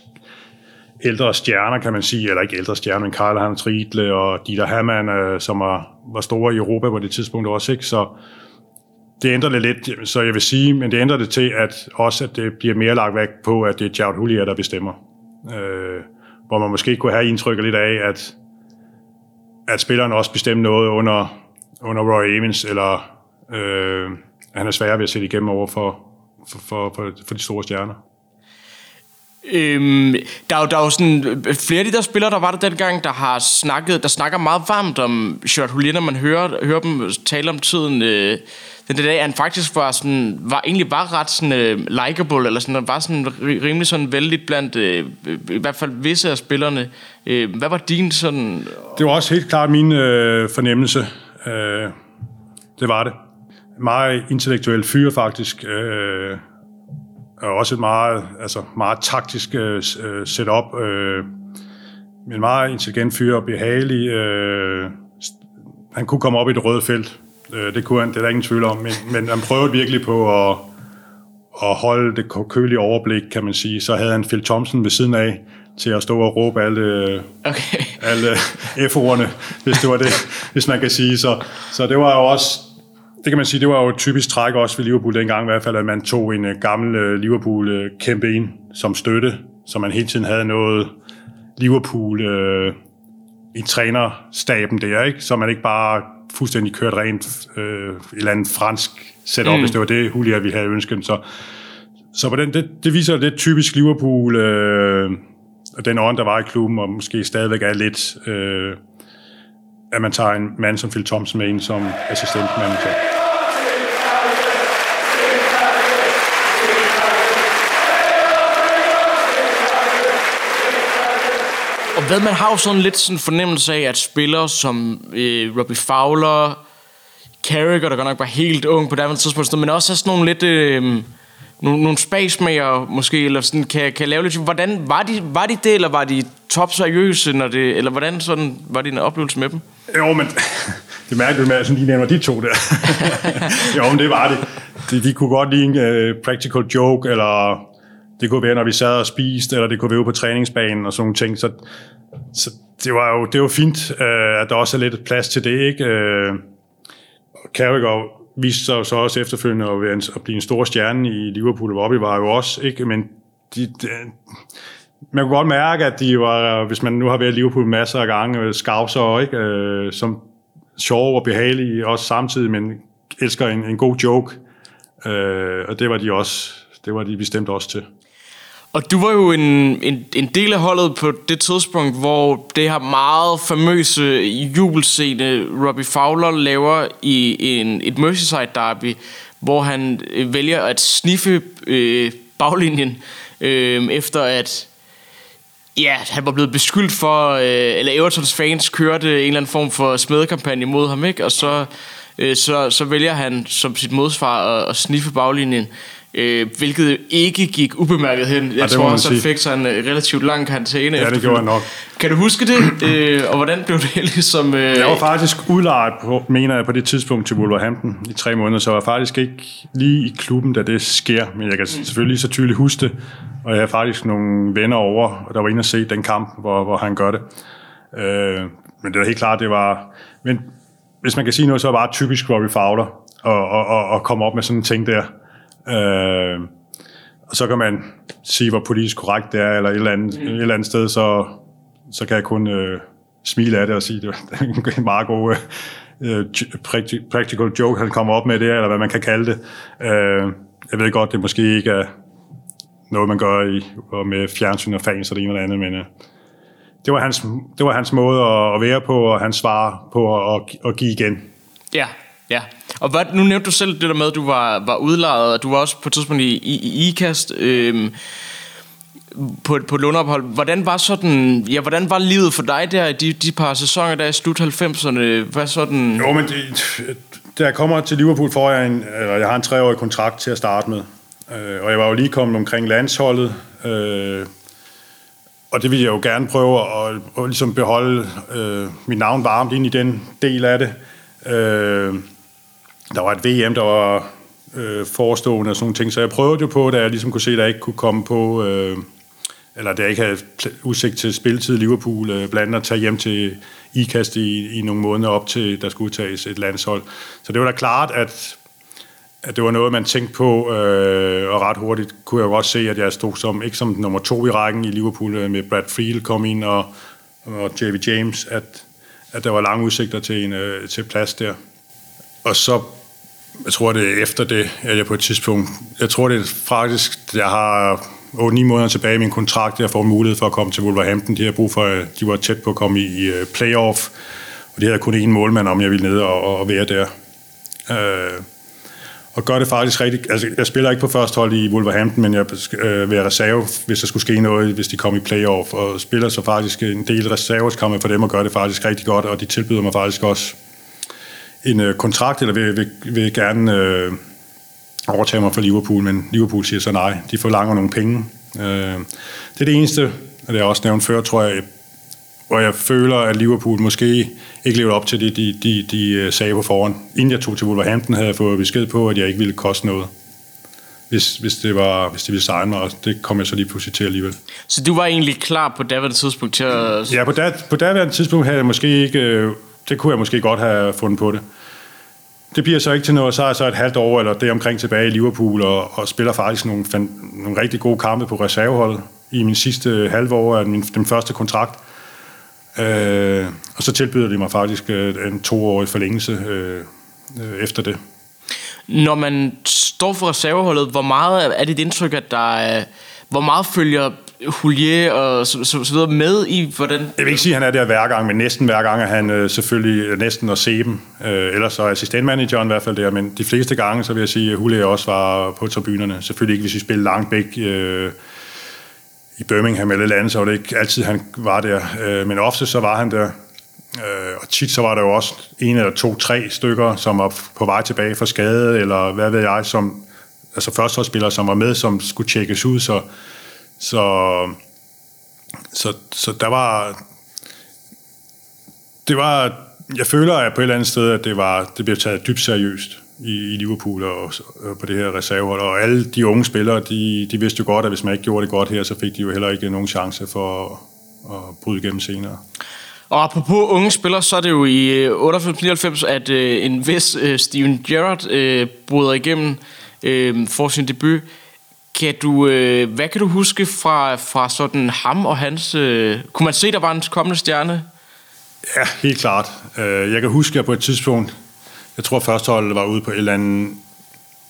ældre stjerner, kan man sige, eller ikke ældre stjerner, men Karl Hans Riedle og Dieter Hamann, øh, som var, var store i Europa på det tidspunkt også, ikke? Så det ændrer det lidt, så jeg vil sige, men det ændrer det til, at også at det bliver mere lagt væk på, at det er Jared Hullier, der bestemmer. Øh, hvor man måske kunne have indtrykket lidt af, at, at spilleren også bestemmer noget under, under Roy Evans, eller øh, han er svær ved at sætte igennem over for, for, for, for, for de store stjerner. Øhm, der, er jo, der er jo sådan øh, flere af de der spillere, der var der dengang, der har snakket, der snakker meget varmt om Gerard Hulien, når man hører, hører dem tale om tiden. Øh, den der dag, han faktisk var, sådan, var egentlig var ret sådan, øh, likable, eller sådan, var sådan rimelig sådan vældig blandt øh, øh, i hvert fald visse af spillerne. Øh, hvad var din sådan... Det var også helt klart min øh, fornemmelse. Øh, det var det. Meget intellektuel fyr faktisk. Øh, og også et meget, altså meget taktisk øh, setup. Øh, en meget intelligent fyr og behagelig. Øh, han kunne komme op i det røde felt. Øh, det kunne han, det er der ingen tvivl om. Men, men han prøvede virkelig på at, at holde det kølige overblik, kan man sige. Så havde han Phil Thompson ved siden af til at stå og råbe alle, okay. alle F-ordene, hvis det var det, hvis man kan sige. Så, så det var jo også det kan man sige, det var jo et typisk træk også ved Liverpool dengang i hvert fald, at man tog en uh, gammel uh, Liverpool kæmpe ind som støtte, så man hele tiden havde noget Liverpool uh, i trænerstaben der, ikke? så man ikke bare fuldstændig kørte rent uh, et eller andet fransk setup, mm. hvis det var det, Julia, vi havde ønsket. Så, så på den, det, det viser lidt typisk Liverpool, uh, den ånd, der var i klubben, og måske stadigvæk er lidt... Uh, at man tager en mand som Phil Thompson med ind som assistentmanager. Og hvad man har jo sådan lidt sådan fornemmelse af, at spillere som øh, Robbie Fowler, Carragher, der godt nok var helt ung på det tidspunkt, men også er sådan nogle lidt... Øh, nogle, nogle spasmager måske, eller sådan, kan, kan lave lidt... Hvordan, var de, var de det, eller var de top seriøse, når det, eller hvordan sådan, var din oplevelse med dem? Jo, men det er mærkeligt med, at de nævner de to der. jo, men det var det. De, de kunne godt lide en uh, practical joke, eller det kunne være, når vi sad og spiste, eller det kunne være ude på træningsbanen og sådan nogle ting. Så, så det var jo det var fint, uh, at der også er lidt plads til det, ikke? Uh, Carragher viste sig så også efterfølgende at, være en, at blive en stor stjerne i Liverpool, hvor vi var jo også, ikke? Men de, de, man kunne godt mærke, at de var, hvis man nu har været i Liverpool masser af gange, øh, skavser, ikke? Øh, som sjove og behagelige, også samtidig, men elsker en, en god joke. Øh, og det var de også, det var de bestemt også til. Og du var jo en, en, en del af holdet på det tidspunkt, hvor det her meget famøse jubelscene Robbie Fowler laver i en, et Merseyside derby, hvor han øh, vælger at sniffe øh, baglinjen, øh, efter at Ja, han var blevet beskyldt for, øh, eller Evertons fans kørte en eller anden form for smedekampagne mod ham, ikke? Og så, øh, så, så vælger han som sit modsvar at, at sniffe baglinjen. Øh, hvilket ikke gik ubemærket hen. Jeg ja, tror også, han fik sig en øh, relativt lang karantæne. Ja, det gjorde han nok. Kan du huske det? øh, og hvordan blev det ligesom... Øh... Jeg var faktisk udlejet, på, mener jeg, på det tidspunkt til Wolverhampton i tre måneder, så jeg var faktisk ikke lige i klubben, da det sker. Men jeg kan mm. selvfølgelig så tydeligt huske det. Og jeg har faktisk nogle venner over, der var inde og se den kamp, hvor, hvor han gør det. Øh, men det var helt klart, det var... Men hvis man kan sige noget, så er det bare typisk Robbie Fowler at, at, at, at komme op med sådan en ting der. Øh, og så kan man sige, hvor politisk korrekt det er, eller et eller andet, mm. et eller andet sted, så, så kan jeg kun øh, smile af det og sige, det er en meget god øh, practical joke, han kommer op med det, eller hvad man kan kalde det. Øh, jeg ved godt, det måske ikke er noget, man gør i, og med fjernsyn og fans og det ene eller andet, men øh, det, var hans, det var hans måde at, at være på, og hans svar på at, at give igen. Ja, ja. Og hvad, nu nævnte du selv det der med, at du var, var udlejet, og du var også på et tidspunkt i, i, i IKAST øh, på, på lundophold. Hvordan var, sådan, ja, hvordan var livet for dig der i de, de par sæsoner der i slut 90'erne? Hvad sådan... Jo, men det, da jeg kommer til Liverpool, får jeg en, eller jeg har en treårig kontrakt til at starte med. Øh, og jeg var jo lige kommet omkring landsholdet, øh, og det ville jeg jo gerne prøve at, at, at ligesom beholde øh, mit navn varmt ind i den del af det. Øh, der var et VM, der var øh, forestående og sådan nogle ting, så jeg prøvede jo på, da jeg ligesom kunne se, at jeg ikke kunne komme på, øh, eller da jeg ikke havde udsigt til spilletid i Liverpool, øh, blandt andet at tage hjem til IKAST i, i nogle måneder op til, der skulle udtages et landshold. Så det var da klart, at, at det var noget, man tænkte på, øh, og ret hurtigt kunne jeg godt se, at jeg stod som, ikke som nummer to i rækken i Liverpool, øh, med Brad Friel kom ind og, og J.V. James, at, at der var lange udsigter til en øh, til plads der. Og så jeg tror, det er efter det, at jeg på et tidspunkt... Jeg tror, det er faktisk, jeg har 8-9 måneder tilbage i min kontrakt, jeg får mulighed for at komme til Wolverhampton. De har brug for, de var tæt på at komme i øh, playoff, og det havde kun én målmand, om jeg ville ned og, og være der. Øh, og gør det faktisk rigtigt. Altså, jeg spiller ikke på første hold i Wolverhampton, men jeg øh, vil reserve, hvis der skulle ske noget, hvis de kom i playoff, og spiller så faktisk en del reserveskampe for dem, og gør det faktisk rigtig godt, og de tilbyder mig faktisk også en øh, kontrakt, eller vil, vil, vil gerne øh, overtage mig for Liverpool, men Liverpool siger så nej. De forlanger nogle penge. Øh, det er det eneste, og det er også nævnt før, tror jeg, hvor jeg føler, at Liverpool måske ikke lever op til det, de, de, de øh, sagde på forhånd. Inden jeg tog til Wolverhampton, havde jeg fået besked på, at jeg ikke ville koste noget. Hvis, hvis, det var, hvis det ville signe mig, og det kom jeg så lige pludselig til alligevel. Så du var egentlig klar på daværende tidspunkt til at... Ja, på, da, på daværende tidspunkt havde jeg måske ikke... Øh, det kunne jeg måske godt have fundet på det. Det bliver så ikke til noget, så er jeg så et halvt år eller det omkring tilbage i Liverpool og, og spiller faktisk nogle, nogle rigtig gode kampe på reserveholdet i min sidste halve år af min, den første kontrakt. Øh, og så tilbyder de mig faktisk øh, en toårig forlængelse øh, øh, efter det. Når man står for reserveholdet, hvor meget er dit indtryk, at der er, hvor meget følger Hulier og så, så, så videre med i, hvordan... Jeg vil ikke sige, at han er der hver gang, men næsten hver gang er han øh, selvfølgelig øh, næsten at se dem. Øh, ellers så er assistentmanageren i hvert fald der, men de fleste gange, så vil jeg sige, at Hulier også var på tribunerne. Selvfølgelig ikke, hvis vi spillede langt væk øh, i Birmingham eller andet, så var det ikke altid, han var der. Øh, men ofte så var han der. Øh, og tit så var der jo også en eller to, tre stykker, som var på vej tilbage fra skade, eller hvad ved jeg, som, altså førsteholdsspillere, som var med, som skulle tjekkes ud, så så, så, så der var... Det var... Jeg føler at på et eller andet sted, at det, var, det blev taget dybt seriøst i, i Liverpool og, og på det her reservehold. Og alle de unge spillere, de, de vidste jo godt, at hvis man ikke gjorde det godt her, så fik de jo heller ikke nogen chance for at, at bryde igennem senere. Og apropos unge spillere, så er det jo i øh, 98-99, at øh, en vis øh, Steven Gerrard øh, bryder igennem øh, for sin debut. Kan du, øh, hvad kan du huske fra, fra sådan ham og hans... Øh, kunne man se, der var en kommende stjerne? Ja, helt klart. Øh, jeg kan huske, at jeg på et tidspunkt, jeg tror førsteholdet var ude på et eller andet,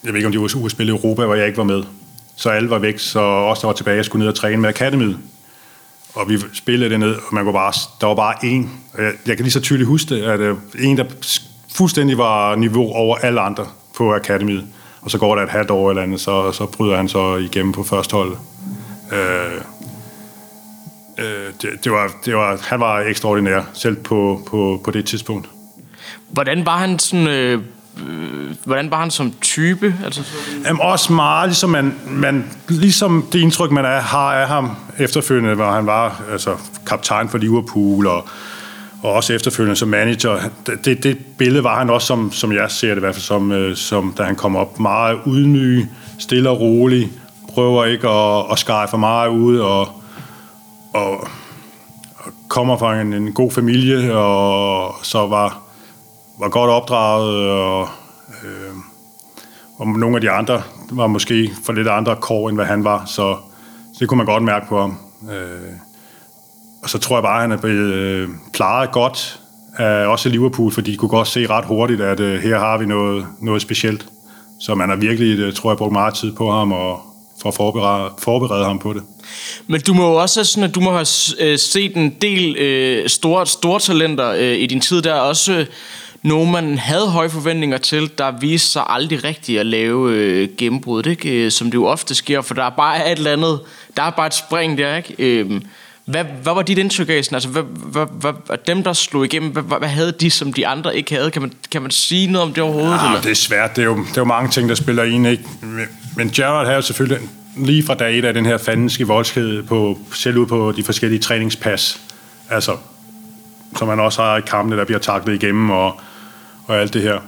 jeg ved ikke om det var ude spille i Europa, hvor jeg ikke var med. Så alle var væk, så også der var tilbage, jeg skulle ned og træne med akademiet. Og vi spillede det ned, og man kunne bare, der var bare en. Jeg, jeg kan lige så tydeligt huske det, at øh, en, der fuldstændig var niveau over alle andre på akademiet og så går der et halvt år eller andet, så, så bryder han så igennem på første hold. Øh, øh, det, det, var, det var, han var ekstraordinær, selv på, på, på det tidspunkt. Hvordan var han sådan... Øh, hvordan var han som type? Altså, så... Jamen, også meget, ligesom, man, man, ligesom det indtryk, man er, har af ham efterfølgende, hvor han var altså, kaptajn for Liverpool, og og også efterfølgende som manager. Det, det billede var han også, som, som jeg ser det i hvert fald, som, øh, som da han kom op, meget ydmyg, stille og rolig, prøver ikke at, at skære for meget ud, og, og, og kommer fra en, en god familie, og så var, var godt opdraget, og, øh, og nogle af de andre var måske for lidt andre kår, end hvad han var, så, så det kunne man godt mærke på ham. Øh, og så tror jeg bare, at han er blevet øh, klaret godt øh, også Liverpool, fordi de kunne godt se ret hurtigt, at øh, her har vi noget, noget specielt. Så man har virkelig, øh, tror jeg, brugt meget tid på ham og for at forberede, forberede ham på det. Men du må jo også sådan, at du må have øh, set en del øh, store, store talenter øh, i din tid der, også øh, nogen man havde høje forventninger til, der viste sig aldrig rigtigt at lave øh, gennembrud, ikke? Øh, som det jo ofte sker, for der er bare et eller andet, der er bare et spring der, ikke? Øh, hvad, hvad var dit indtryk af? Altså, hvad, hvad, hvad, dem, der slog igennem, hvad, hvad havde de, som de andre ikke havde? Kan man, kan man sige noget om det overhovedet? Ja, eller? det er svært. Det er, jo, det er jo mange ting, der spiller ind. Ikke? Men Gerrard havde jo selvfølgelig lige fra dag et af den her fandenske voldsked på, selv ud på de forskellige træningspas. Altså, som man også har i kampene, der bliver taklet igennem og, og alt det her.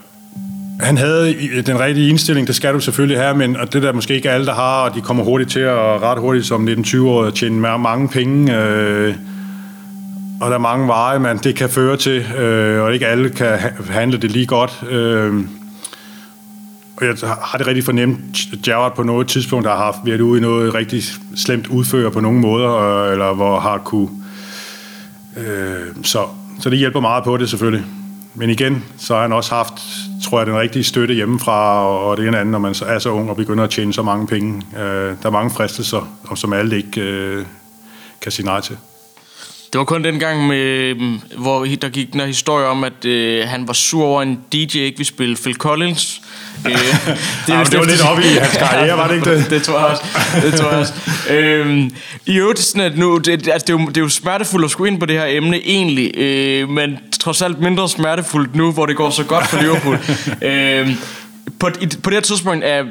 Han havde øh, den rigtige indstilling, det skal du selvfølgelig have, men og det der måske ikke alle, der har, og de kommer hurtigt til at ret hurtigt som 19-20-årige tjene mange penge. Øh, og der er mange veje, man det kan føre til, øh, og ikke alle kan handle det lige godt. Øh, og jeg har det rigtig fornemt, Gerard på noget tidspunkt der har haft været ude i noget rigtig slemt udfører på nogle måder, øh, eller hvor har kunne... Øh, så, så det hjælper meget på det selvfølgelig. Men igen, så har han også haft, tror jeg, den rigtige støtte hjemmefra, og det ene andet, når man er så ung og begynder at tjene så mange penge. Øh, der er mange fristelser, som alle ikke øh, kan sige nej til. Det var kun den gang, med, hvor der gik en historie om, at øh, han var sur over en DJ ikke ville spille Phil Collins. Øh, det, ja, det var lidt op i hans karriere, var det ikke det? det tror jeg også. Det tror jeg også. øhm, I øvrigt sådan, at nu, det, altså, det, er jo, det er jo smertefuldt at skulle ind på det her emne egentlig, øh, men trods alt mindre smertefuldt nu, hvor det går så godt for Liverpool. øh, på, i, på det her tidspunkt er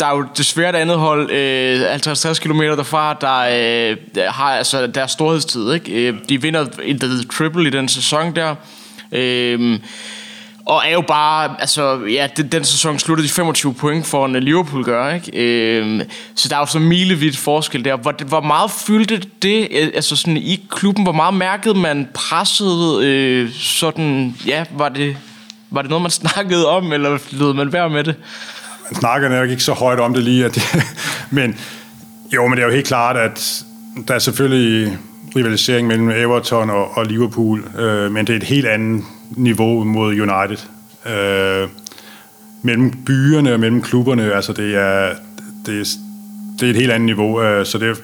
der er jo desværre et andet hold, øh, 50-60 km derfra, der øh, har altså deres storhedstid. Ikke? Øh, de vinder The Triple i den sæson der. Øh, og er jo bare, altså, ja, den, den sæson sluttede de 25 point for en øh, Liverpool gør, ikke? Øh, så der er jo så milevidt forskel der. Hvor, hvor meget fyldte det, øh, altså sådan i klubben, hvor meget mærkede man presset, øh, sådan, ja, var det, var det noget, man snakkede om, eller lød man værd med det? man snakker nok ikke så højt om det lige, at det, men jo, men det er jo helt klart, at der er selvfølgelig rivalisering mellem Everton og, og Liverpool, øh, men det er et helt andet niveau mod United. Øh, mellem byerne og mellem klubberne, altså det er, det er, det er et helt andet niveau, øh, så det,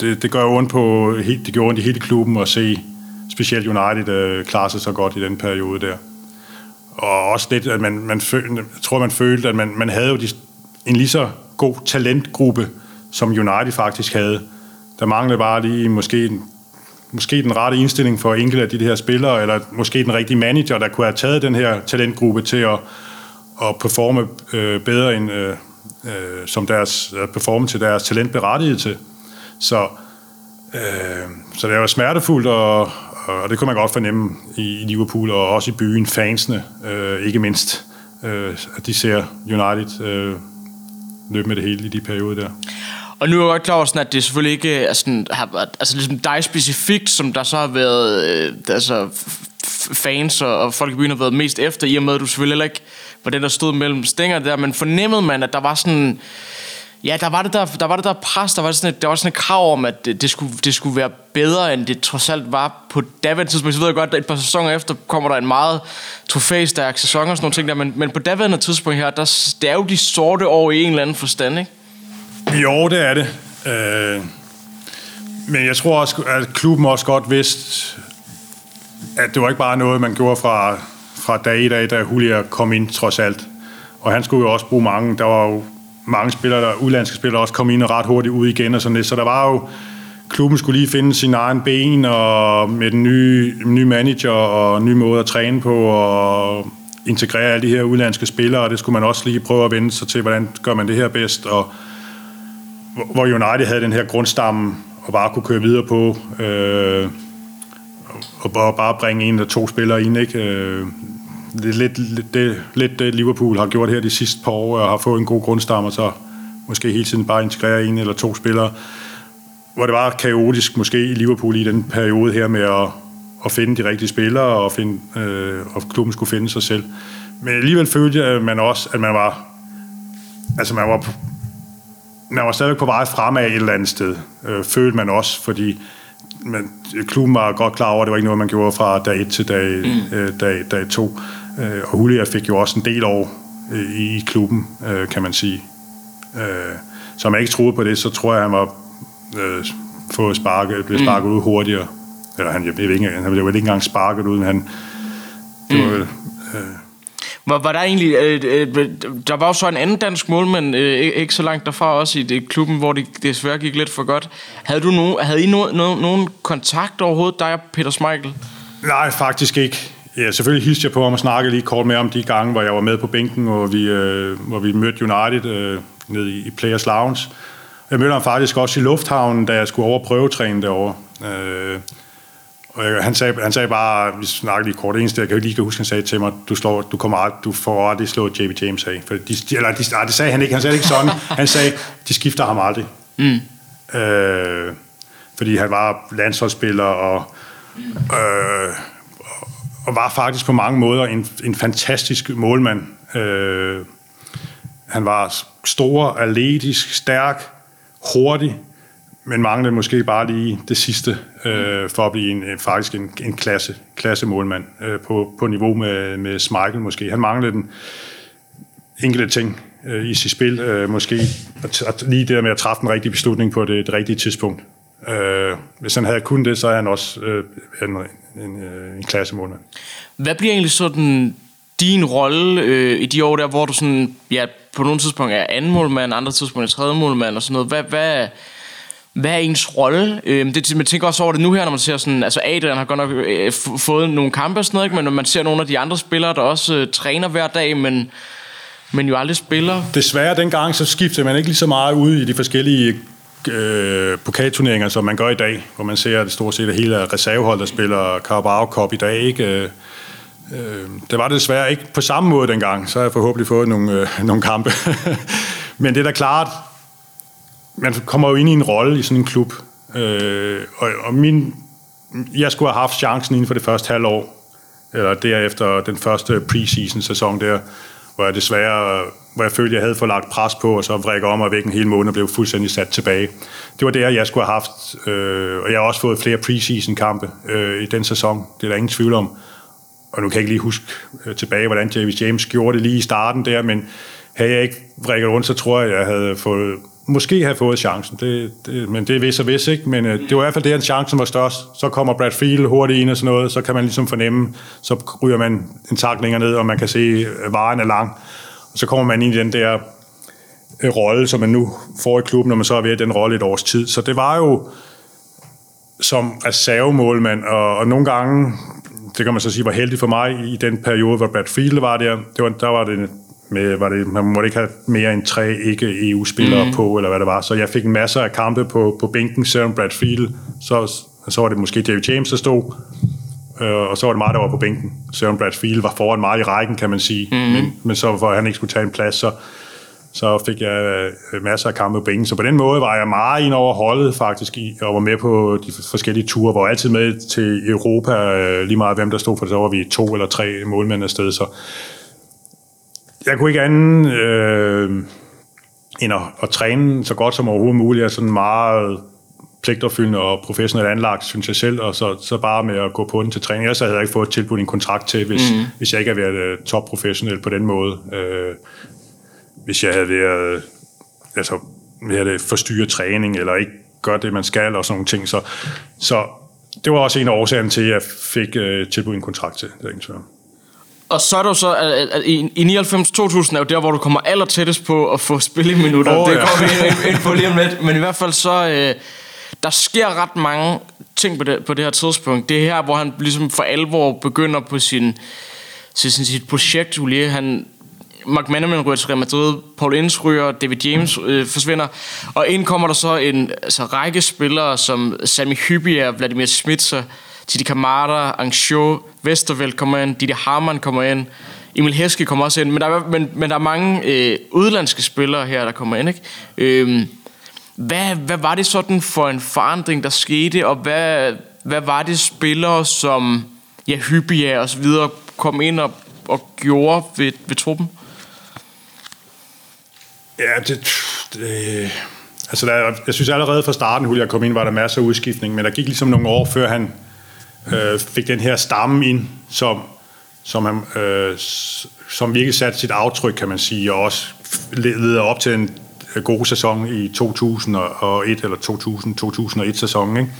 det, det gør ondt på, det gjorde ondt i hele klubben at se specielt United øh, klare sig så godt i den periode der og også lidt, at man, man følte, jeg tror, man følte, at man, man havde jo de, en lige så god talentgruppe, som United faktisk havde. Der manglede bare lige måske, måske den rette indstilling for enkelte af de her spillere, eller måske den rigtige manager, der kunne have taget den her talentgruppe til at, at performe øh, bedre end øh, øh, som deres øh, performe til deres talent berettiget til. Så, øh, så det var smertefuldt og, og det kunne man godt fornemme i Liverpool, og også i byen, fansene, øh, ikke mindst, øh, at de ser United øh, løbe med det hele i de perioder der. Og nu er jeg godt klar over, sådan, at det selvfølgelig ikke er sådan, har, altså ligesom dig specifikt, som der så har været øh, altså, fans og, og folk i byen har været mest efter, i og med at du selvfølgelig heller ikke var den, der stod mellem stænger der, men fornemmede man, at der var sådan Ja, der var det der, der, var det der pres, der var sådan et, der var sådan et krav om, at det, det, skulle, det skulle være bedre, end det trods alt var på daværende tidspunkt. Så ved jeg godt, at et par sæsoner efter kommer der en meget trofæstærk sæson og sådan nogle ting der, men, men på daværende tidspunkt her, der, det er jo de sorte år i en eller anden forstand, ikke? Jo, det er det. Øh, men jeg tror også, at klubben også godt vidste, at det var ikke bare noget, man gjorde fra, fra dag i dag, da Julia kom ind trods alt. Og han skulle jo også bruge mange. Der var jo mange spillere, der, udlandske spillere, også kom ind og ret hurtigt ud igen og sådan lidt. Så der var jo, klubben skulle lige finde sin egen ben, og med den nye, nye manager og ny måde at træne på, og integrere alle de her udlandske spillere, og det skulle man også lige prøve at vende sig til, hvordan gør man det her bedst, og hvor United havde den her grundstamme, og bare kunne køre videre på, øh, og bare bringe en eller to spillere ind, ikke? Øh, det er lidt, lidt, det, lidt det Liverpool har gjort her de sidste par år, og har fået en god grundstamme, og så måske hele tiden bare integrere en eller to spillere, hvor det var kaotisk måske i Liverpool i den periode her med at, at finde de rigtige spillere, og, finde, øh, og klubben skulle finde sig selv. Men alligevel følte man også, at man var, altså man var, man var stadigvæk på vej fremad et eller andet sted, øh, følte man også, fordi man, klubben var godt klar over, at det var ikke noget, man gjorde fra dag 1 til dag, mm. øh, dag, dag 2. Øh, og Julia fik jo også en del år øh, i klubben, øh, kan man sige. Øh, så om jeg ikke troede på det, så tror jeg, han var øh, fået sparket, blev sparket mm. ud hurtigere. Eller han, jeg ved ikke, han blev ikke engang sparket ud, men han... Det var, mm. øh, var, var der egentlig... Øh, øh, der var jo så en anden dansk målmand, øh, ikke så langt derfra også i det klubben, hvor det desværre gik lidt for godt. Havde, du no, havde I no, no, nogen kontakt overhovedet, dig og Peter Smeichel? Nej, faktisk ikke. Ja, selvfølgelig hilste jeg på ham og snakkede lige kort med om de gange, hvor jeg var med på bænken, og vi, øh, hvor vi mødte United øh, nede i, i Players Lounge. Jeg mødte ham faktisk også i lufthavnen, da jeg skulle over prøvetræne derovre. Øh, og han sagde, han sagde bare, vi snakkede lige kort, det eneste, jeg kan lige huske, han sagde til mig, du, slår, du, kommer, du får aldrig slået JB James af. For de, eller de, nej, det sagde han ikke, han sagde ikke sådan. Han sagde, de skifter ham aldrig. Mm. Øh, fordi han var landsholdsspiller, og, øh, og var faktisk på mange måder en, en fantastisk målmand. Øh, han var stor, atletisk, stærk, hurtig, men manglede måske bare lige det sidste øh, for at blive en, øh, faktisk en, en klasse, klasse målmand øh, på, på niveau med, med Schmeichel måske. Han manglede den enkelte ting øh, i sit spil, øh, måske at, at lige det der med at træffe den rigtige beslutning på det, det rigtige tidspunkt. Øh, hvis han havde kun det, så er han også øh, en, en, øh, en klasse målmand. Hvad bliver egentlig sådan din rolle øh, i de år der, hvor du sådan, ja, på nogle tidspunkter er anden målmand, andre tidspunkter er tredje målmand og sådan noget. Hvad, hvad, hvad er ens rolle? Øh, det, man tænker også over det nu her, når man ser sådan, altså Adrian har godt nok øh, fået nogle kampe og sådan noget, ikke? men når man ser nogle af de andre spillere, der også øh, træner hver dag, men, men jo aldrig spiller. Desværre dengang, så skiftede man ikke lige så meget ud i de forskellige øh, pokalturneringer, som man gør i dag, hvor man ser at det stort set hele reservehold, der spiller Carabao Cup i dag, ikke? Øh, øh, det var det desværre ikke på samme måde dengang, så har jeg forhåbentlig fået nogle, øh, nogle kampe. Men det er da klart, man kommer jo ind i en rolle i sådan en klub, øh, og, og min, jeg skulle have haft chancen inden for det første halvår, eller derefter den første preseason sæson der, hvor jeg desværre, hvor jeg følte, jeg havde fået lagt pres på, og så vrikke om og væk en hel måned og blev fuldstændig sat tilbage. Det var der, jeg skulle have haft, øh, og jeg har også fået flere preseason kampe øh, i den sæson, det er der ingen tvivl om. Og nu kan jeg ikke lige huske øh, tilbage, hvordan Javis James gjorde det lige i starten der, men havde jeg ikke vrikket rundt, så tror jeg, jeg havde fået måske have fået chancen, det, det, men det er vist og vis, ikke? Men øh, det var i hvert fald det, at chancen var størst. Så kommer Brad Field hurtigt ind og sådan noget, så kan man ligesom fornemme, så ryger man en tak længere ned, og man kan se, at varen er lang. Og så kommer man ind i den der øh, rolle, som man nu får i klubben, når man så er ved den rolle et års tid. Så det var jo som reservemålmand, og, og nogle gange, det kan man så sige, var heldig for mig i den periode, hvor Brad Field var der. Det var, der var det med, var det, man måtte ikke have mere end tre ikke-EU-spillere mm. på, eller hvad det var. Så jeg fik en masse af kampe på, på bænken, Søren Bradfield, så, så var det måske David James, der stod, øh, og så var det mig, der var på bænken. Søren Bradfield var foran meget i rækken, kan man sige, mm. men, men så for han ikke skulle tage en plads, så, så fik jeg øh, masser af kampe på bænken. Så på den måde var jeg meget ind over holdet faktisk, og var med på de forskellige ture, var altid med til Europa, øh, lige meget hvem der stod, for så var vi to eller tre målmænd afsted, så jeg kunne ikke andet øh, end at, at træne så godt som overhovedet muligt. Jeg er sådan meget pligtopfyldende og professionelt anlagt, synes jeg selv, og så, så bare med at gå på den til træning. Ellers havde jeg ikke fået tilbudt en kontrakt til, hvis, mm. hvis jeg ikke havde været uh, top-professionel på den måde. Uh, hvis jeg havde været, altså, jeg havde forstyrret træning, eller ikke gør det, man skal, og sådan nogle ting. Så, så det var også en af årsagerne til, at jeg fik uh, tilbudt en kontrakt til. Det er ingen og så er der jo så, at, at i, i 99-2000 er jo der, hvor du kommer aller tættest på at få spilleminutter. Oh, det ja. kommer vi ind på lige om lidt. Men i hvert fald så, øh, der sker ret mange ting på det, på det her tidspunkt. Det er her, hvor han ligesom for alvor begynder på sin, sin, sin sit projekt, Julie. Han, Mark Manneman ryger til Real Madrid, Paul Ince ryger, David James øh, forsvinder, og ind kommer der så en altså, række spillere, som Sami Hybia, Vladimir Smitser, Titi Kamada, Anxio, Vesterveld kommer ind, Didi Harman kommer ind, Emil Heske kommer også ind, men der er, men, men der er mange øh, udlandske spillere her, der kommer ind. Ikke? Øh, hvad, hvad var det sådan for en forandring, der skete, og hvad, hvad var det spillere, som ja, Hyppia og så videre kom ind og, og gjorde ved, ved truppen? Ja, det, det altså der, jeg synes allerede fra starten, hul jeg kom ind, var der masser af udskiftning, men der gik ligesom nogle år, før han øh, fik den her stamme ind, som, som, han, øh, som virkelig satte sit aftryk, kan man sige, og også leder op til en god sæson i 2001 eller 2000-2001 sæson. Ikke?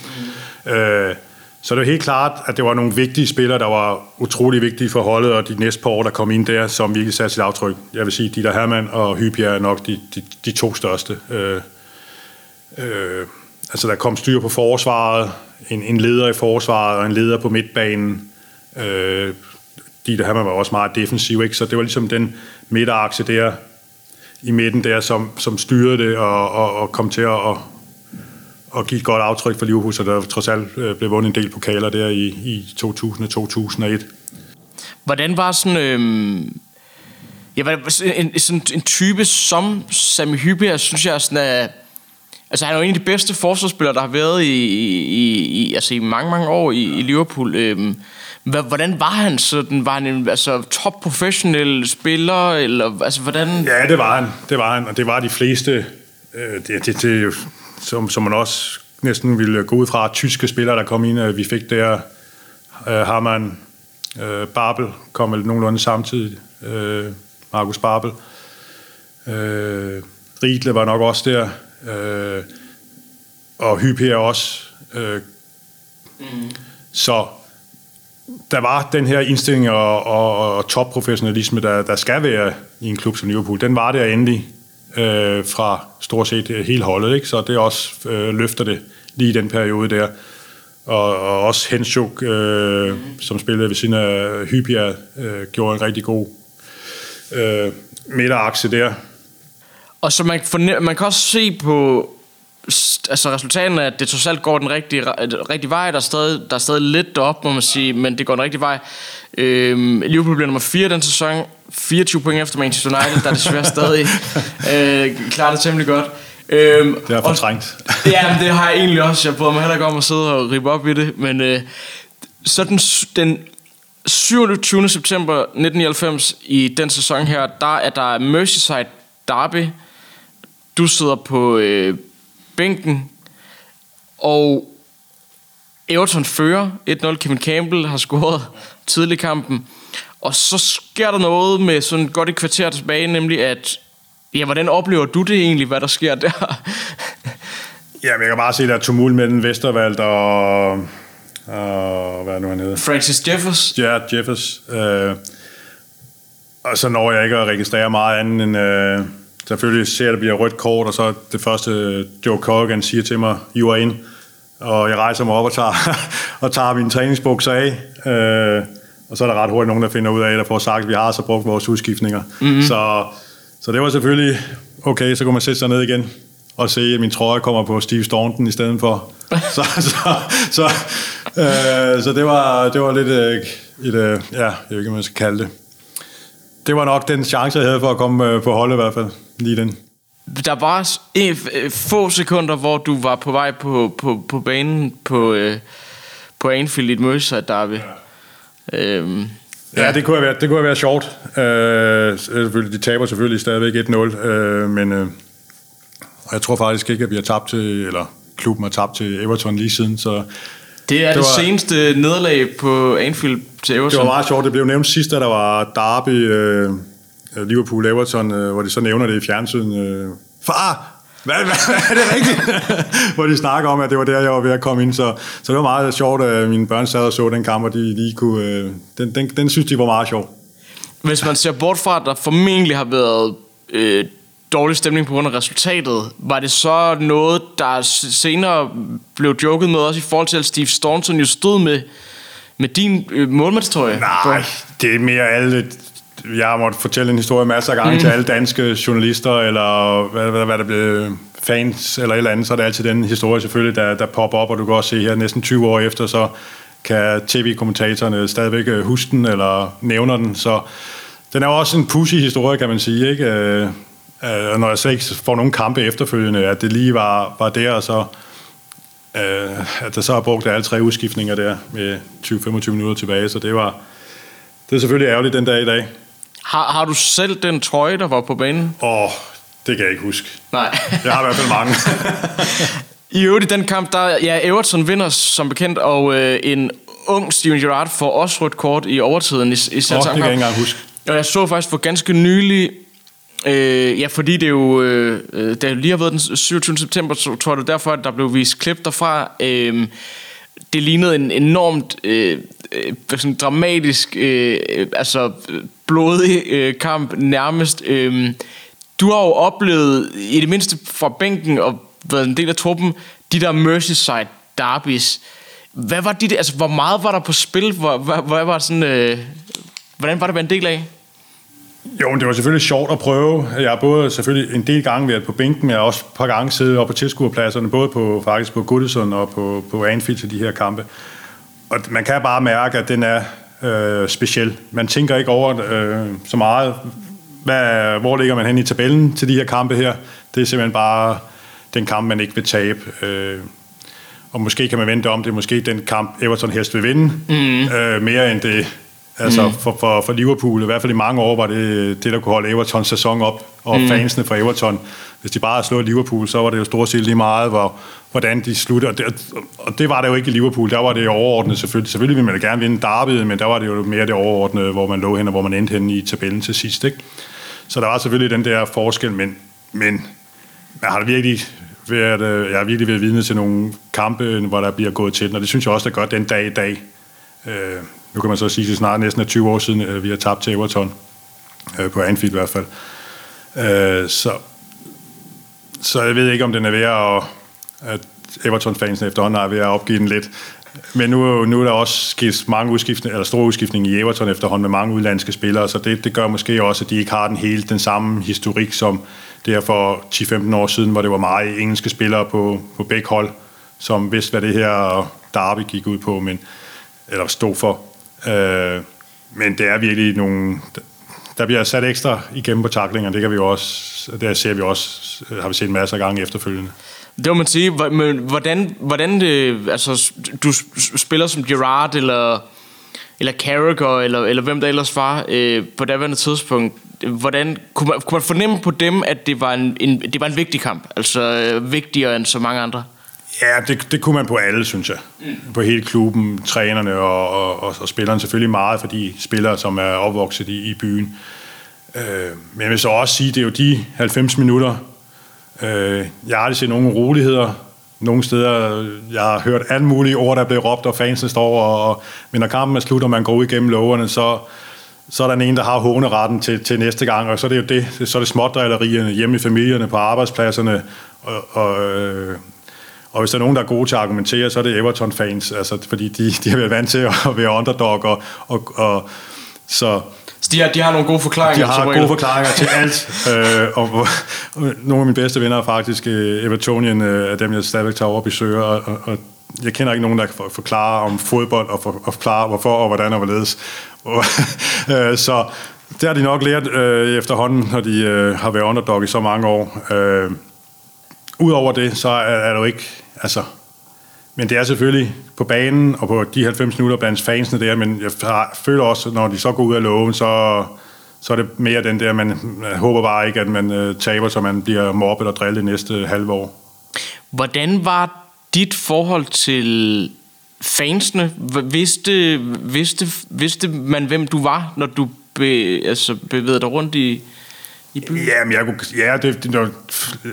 Mm. Øh, så det er helt klart, at det var nogle vigtige spillere, der var utrolig vigtige for holdet, og de næste par år, der kom ind der, som virkelig satte sit aftryk. Jeg vil sige, Dieter Hermann og Hypia er nok de, de, de to største. Øh, øh, altså, der kom styr på forsvaret, en, en leder i forsvaret og en leder på midtbanen. Øh, Dieter Hermann var også meget defensiv, ikke? så det var ligesom den midterakse der i midten der, som, som styrede det og, og, og kom til at og, og give et godt aftryk for Liverpool, så der trods alt øh, blev vundet en del pokaler der i, i 2000-2001. Hvordan var sådan... Øh, ja, en, sådan en type som Sami Hyppia, synes jeg sådan er... Altså han er jo en af de bedste forsvarsspillere, der har været i, i, i, altså i mange, mange år i, i Liverpool. Øhm, hvordan var han sådan? Var han en altså, top professionel spiller? Eller, altså, hvordan? Ja, det var han. Det var han, og det var de fleste. Øh, det, det, det, som, som man også næsten ville gå ud fra, tyske spillere, der kom ind. Vi fik der øh, Hamann, øh, Babel kom vel nogenlunde samtidig. Øh, Markus Babel. Øh, Riedle var nok også der. Øh, og Hypia også. Øh, mm. Så der var den her indstilling og, og, og topprofessionalisme, der, der skal være i en klub som Liverpool. Den var der endelig øh, fra stort set hele holdet, ikke? så det også øh, løfter det lige i den periode der. Og, og også Henschuk, øh, som spillede ved siden af Hypia, øh, gjorde en rigtig god øh, midterakse der. Og så man, fornem- man kan også se på altså resultaterne, at det trods alt går den rigtige, rigtige vej. Der er, stadig, der er stadig lidt derop, må man sige, men det går den rigtige vej. Øhm, Liverpool bliver nummer 4 den sæson. 24 point efter Manchester United, der er desværre stadig øh, klarer det temmelig godt. Øhm, det er fortrængt. ja, men det har jeg egentlig også. Jeg bryder mig heller ikke om at sidde og ribe op i det. Men øh, så den, den 27. september 1999 i den sæson her, der er der Merseyside Derby. Du sidder på øh, bænken, og Everton fører 1-0. Kevin Campbell har scoret tidlig i kampen. Og så sker der noget med sådan godt et kvarter tilbage, nemlig at, ja, hvordan oplever du det egentlig, hvad der sker der? ja, jeg kan bare se, der er tumult mellem Vestervald og, og hvad er nu han hedder? Francis Jeffers. Ja, Jeffers. Øh, og så når jeg ikke at registrere meget andet end, øh, selvfølgelig ser, at der bliver rødt kort, og så det første Joe Corrigan siger til mig, you are in. Og jeg rejser mig op og tager, og tager mine træningsbukser af. Øh, og så er der ret hurtigt nogen, der finder ud af, der får sagt, at vi har så brugt vores udskiftninger. Mm-hmm. Så, så det var selvfølgelig, okay, så kunne man sætte sig ned igen og se, at min trøje kommer på Steve Staunton i stedet for. så, så, så, øh, så det var, det var lidt øh, et, øh, ja, jeg ved ikke, man skal kalde det. Det var nok den chance, jeg havde for at komme øh, på holdet i hvert fald, lige den. Der var en, få sekunder, hvor du var på vej på, på, på banen på, øh, på Anfield i et Merseyside derby. Ja. Øhm, ja. ja, det kunne have været, det kunne have været sjovt. Øh, selvfølgelig, de taber selvfølgelig stadigvæk 1-0, øh, men øh, jeg tror faktisk ikke, at vi har tabt til, eller klubben har tabt til Everton lige siden, så det er det, det var, seneste nederlag på Anfield til Everton. Det var meget sjovt. Det blev nævnt sidst, da der var derby øh, Liverpool-Everton, øh, hvor de så nævner det i fjernsynet. Øh, Far, hvad, hvad, er det rigtigt? Hvor de snakker om, at det var der, jeg var ved at komme ind. Så, så det var meget sjovt, at mine børn sad og så den kamp, og de lige kunne... Øh, den, den, den synes de var meget sjov. Hvis man ser bort fra, at der formentlig har været øh, dårlig stemning på grund af resultatet, var det så noget, der senere blev joket med, også i forhold til, at Steve Staunton jo stod med, med din øh, målmandstrøje? Nej, det er mere alle jeg har måttet fortælle en historie masser af gange mm. til alle danske journalister, eller hvad, hvad, hvad der blev fans, eller et eller andet, så er det altid den historie selvfølgelig, der, der popper op, og du kan også se her næsten 20 år efter, så kan tv-kommentatorerne stadigvæk øh, huske den, eller nævner den, så den er jo også en pussy historie, kan man sige, ikke? Øh, når jeg slet ikke får nogle kampe efterfølgende, at det lige var, var der, og så øh, at der så har brugt alle tre udskiftninger der med 20-25 minutter tilbage, så det var det er selvfølgelig ærgerligt den dag i dag. Har, har du selv den trøje, der var på banen? Åh, det kan jeg ikke huske. Nej. Jeg har i hvert fald mange. I øvrigt i den kamp, der ja, Everton vinder som bekendt, og øh, en ung Steven Gerrard får også rødt kort i overtiden i, i Åh, det kan jeg ikke engang huske. Og jeg så faktisk for ganske nylig, øh, ja, fordi det jo, øh, det lige har været den 27. september, så tror jeg det derfor, at der blev vist klip derfra. Øh, det lignede en enormt øh, øh sådan dramatisk, øh, øh, altså blodig øh, kamp nærmest. Øh, du har jo oplevet, i det mindste fra bænken og været en del af truppen, de der Merseyside derbys. Hvad var de, altså, hvor meget var der på spil? Hvor, hvor, hvor var sådan, øh, hvordan var det at være en del af? Jo, men det var selvfølgelig sjovt at prøve. Jeg har både selvfølgelig en del gange været på bænken, men jeg har også et par gange siddet oppe på tilskuerpladserne, både på, faktisk på Goodison og på, på Anfield til de her kampe. Og man kan bare mærke, at den er øh, speciel. Man tænker ikke over øh, så meget, hvad, hvor ligger man hen i tabellen til de her kampe her. Det er simpelthen bare den kamp, man ikke vil tabe. Øh, og måske kan man vente om, det er måske den kamp, Everton helst vil vinde, mm. øh, mere end det Altså mm. for, for, for Liverpool, i hvert fald i mange år, var det det, der kunne holde Evertons sæson op, og mm. fansene for Everton. Hvis de bare havde slået Liverpool, så var det jo stort set lige meget, hvor, hvordan de slutter. Og det, og det var det jo ikke i Liverpool, der var det overordnet selvfølgelig. Selvfølgelig ville man da gerne vinde derbyet, men der var det jo mere det overordnede, hvor man lå hen, og hvor man endte hen i tabellen til sidst. Ikke? Så der var selvfølgelig den der forskel, men, men jeg har virkelig været, øh, jeg har virkelig været vidne til nogle kampe, hvor der bliver gået til, og det synes jeg også, der gør den dag i dag. Øh, nu kan man så sige, at det snart næsten er 20 år siden, øh, vi har tabt til Everton. Øh, på Anfield i hvert fald. Øh, så, så jeg ved ikke, om den er ved at, at Everton-fansen efterhånden er ved at opgive den lidt. Men nu, nu er der også sket mange udskiftninger, eller store udskiftninger i Everton efterhånden med mange udlandske spillere, så det, det gør måske også, at de ikke har den helt den samme historik som det her for 10-15 år siden, hvor det var meget engelske spillere på, på begge hold, som vidste, hvad det her derby gik ud på, men, eller stod for. Øh, men det er virkelig nogle... Der bliver sat ekstra igennem på taklinger, det kan vi jo også, det ser vi også, har vi set masser af gange efterfølgende. Det må man sige, men hvordan, hvordan det, altså, du spiller som Gerard eller, eller Carragher, eller, eller hvem der ellers var øh, på daværende tidspunkt, hvordan, kunne man, kunne man fornemme på dem, at det var en, en, det var en vigtig kamp, altså øh, vigtigere end så mange andre? Ja, det, det kunne man på alle, synes jeg. Mm. På hele klubben, trænerne og, og, og, og spillerne selvfølgelig meget for de spillere, som er opvokset i, i byen. Øh, men jeg vil så også sige, det er jo de 90 minutter, øh, jeg har aldrig set nogen roligheder nogle steder. Jeg har hørt alle mulige ord, der bliver råbt, og fansene står, og, og, men når kampen er slut, og man går ud igennem loverne, så, så er der en, der har håneretten til, til næste gang, og så er det jo det, så er det smådrillerierne hjemme i familierne, på arbejdspladserne, og, og øh, og hvis der er nogen, der er gode til at argumentere, så er det Everton-fans, altså, fordi de, de har været vant til at være underdog, og, og, og så... Så de har, de har nogle gode forklaringer? De har gode forklaringer til alt. øh, og, og, nogle af mine bedste venner er faktisk uh, Evertonien, uh, af dem jeg stadigvæk tager over og besøger, og, og jeg kender ikke nogen, der kan forklare om fodbold, og, for, og forklare hvorfor og hvordan og hvorledes. Øh, så det har de nok lært øh, efterhånden, når de øh, har været underdog i så mange år. Øh, Udover det, så er, er der jo ikke... Altså, men det er selvfølgelig på banen og på de 90 minutter blandt fansene der, men jeg føler også, når de så går ud af loven, så, så er det mere den der, man, man håber bare ikke, at man øh, taber, så man bliver mobbet og drillet næste halve år. Hvordan var dit forhold til fansene? Vidste, vidste, vidste man, hvem du var, når du be, altså, bevægede dig rundt i, i byen? Ja, men jeg kunne, ja det, det, det,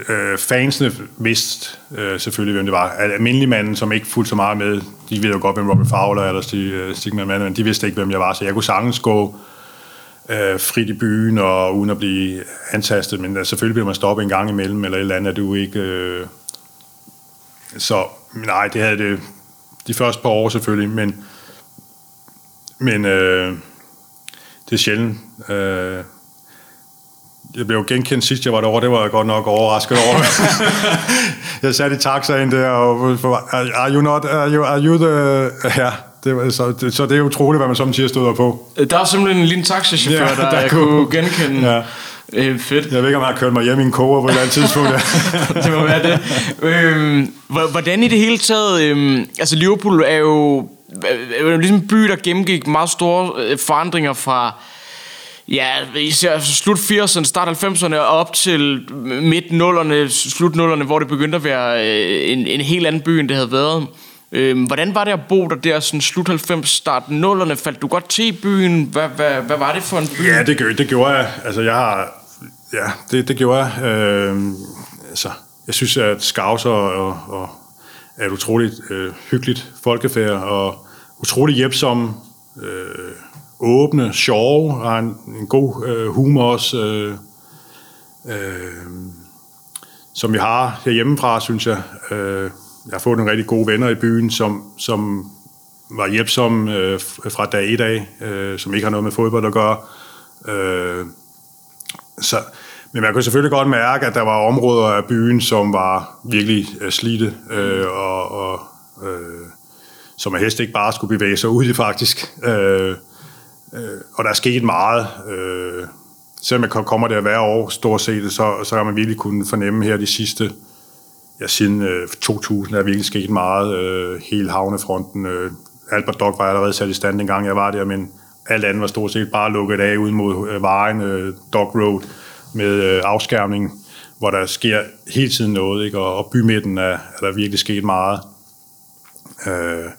øh, fansene vidste øh, selvfølgelig, hvem det var. Almindelige manden, som ikke fulgte så meget med, de ved jo godt, hvem Robert Fowler eller Stig, øh, Stigman Mann, men de vidste ikke, hvem jeg var, så jeg kunne sagtens gå øh, frit i byen, og uden at blive antastet, men øh, selvfølgelig bliver man stoppet en gang imellem, eller et eller andet, at du ikke... Øh, så nej, det havde det de første par år selvfølgelig, men, men øh, det er sjældent. Øh, jeg blev genkendt sidst, jeg var derovre. Det var jeg godt nok overrasket over. jeg satte i taxaen der, og are you not, are you, are you the... Ja, det var, så, det, så det er utroligt, hvad man som siger støder på. Der er simpelthen en lille taxachauffør, ja, der, der kunne genkende. Ja. Øh, fedt. Jeg ved ikke, om jeg har kørt mig hjem i en koger på et eller andet tidspunkt. det må være det. Øhm, hvordan i det hele taget... Øhm, altså, Liverpool er jo, er jo ligesom en by, der gennemgik meget store øh, forandringer fra... Ja, især slut 80'erne, start 90'erne og op til midt 0'erne, slut 0'erne, hvor det begyndte at være øh, en, en helt anden by, end det havde været. Øhm, hvordan var det at bo der der sådan slut 90, start 0'erne? Faldt du godt til byen? Hvad, hvad, hvad var det for en by? Ja, det, gjorde, det gjorde jeg. Altså, jeg har... Ja, det, det gjorde jeg. Øhm, altså, jeg synes, at Skavs og, og er et utroligt øh, hyggeligt folkefærd og utroligt hjælpsomme, øh, åbne, sjove, har en, en god øh, humor også, øh, øh, som vi har herhjemmefra, synes jeg. Øh, jeg har fået nogle rigtig gode venner i byen, som, som var hjælpsomme øh, fra dag i dag, øh, som ikke har noget med fodbold at gøre. Øh, så, men man kunne selvfølgelig godt mærke, at der var områder af byen, som var virkelig øh, slidte, øh, og, og øh, som at helst ikke bare skulle bevæge sig ud i faktisk. Øh, øh, og der er sket meget. Øh, selvom man kommer der hver år stort set, så, så har man virkelig kunnet fornemme her de sidste ja, siden øh, 2000 er virkelig sket meget. Øh, hele havnefronten. Øh, Albert Dock var allerede sat i stand, dengang jeg var der, men alt andet var stort set bare lukket af ud mod øh, vejen, øh, Dock Road, med øh, afskærmning, hvor der sker hele tiden noget, ikke? Og, og bymidten er, er der virkelig sket meget. Øh,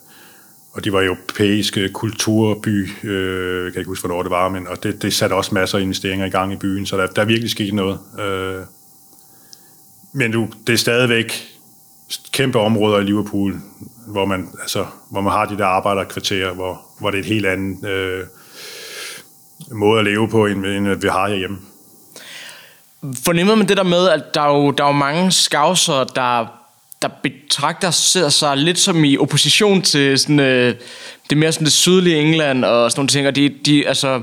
og de var europæiske kulturby, øh, jeg kan ikke huske, hvornår det var, men og det, det satte også masser af investeringer i gang i byen, så der, der er virkelig sket noget. Øh, men du, det er stadigvæk kæmpe områder i Liverpool, hvor man, altså, hvor man har de der arbejderkvarterer, hvor, hvor det er et helt andet øh, måde at leve på, end, end vi har herhjemme. Fornemmer man det der med, at der er jo, der er jo mange skavser, der, der betragter sig lidt som i opposition til sådan, øh, det mere sådan det sydlige England og sådan nogle ting, og de, de, altså,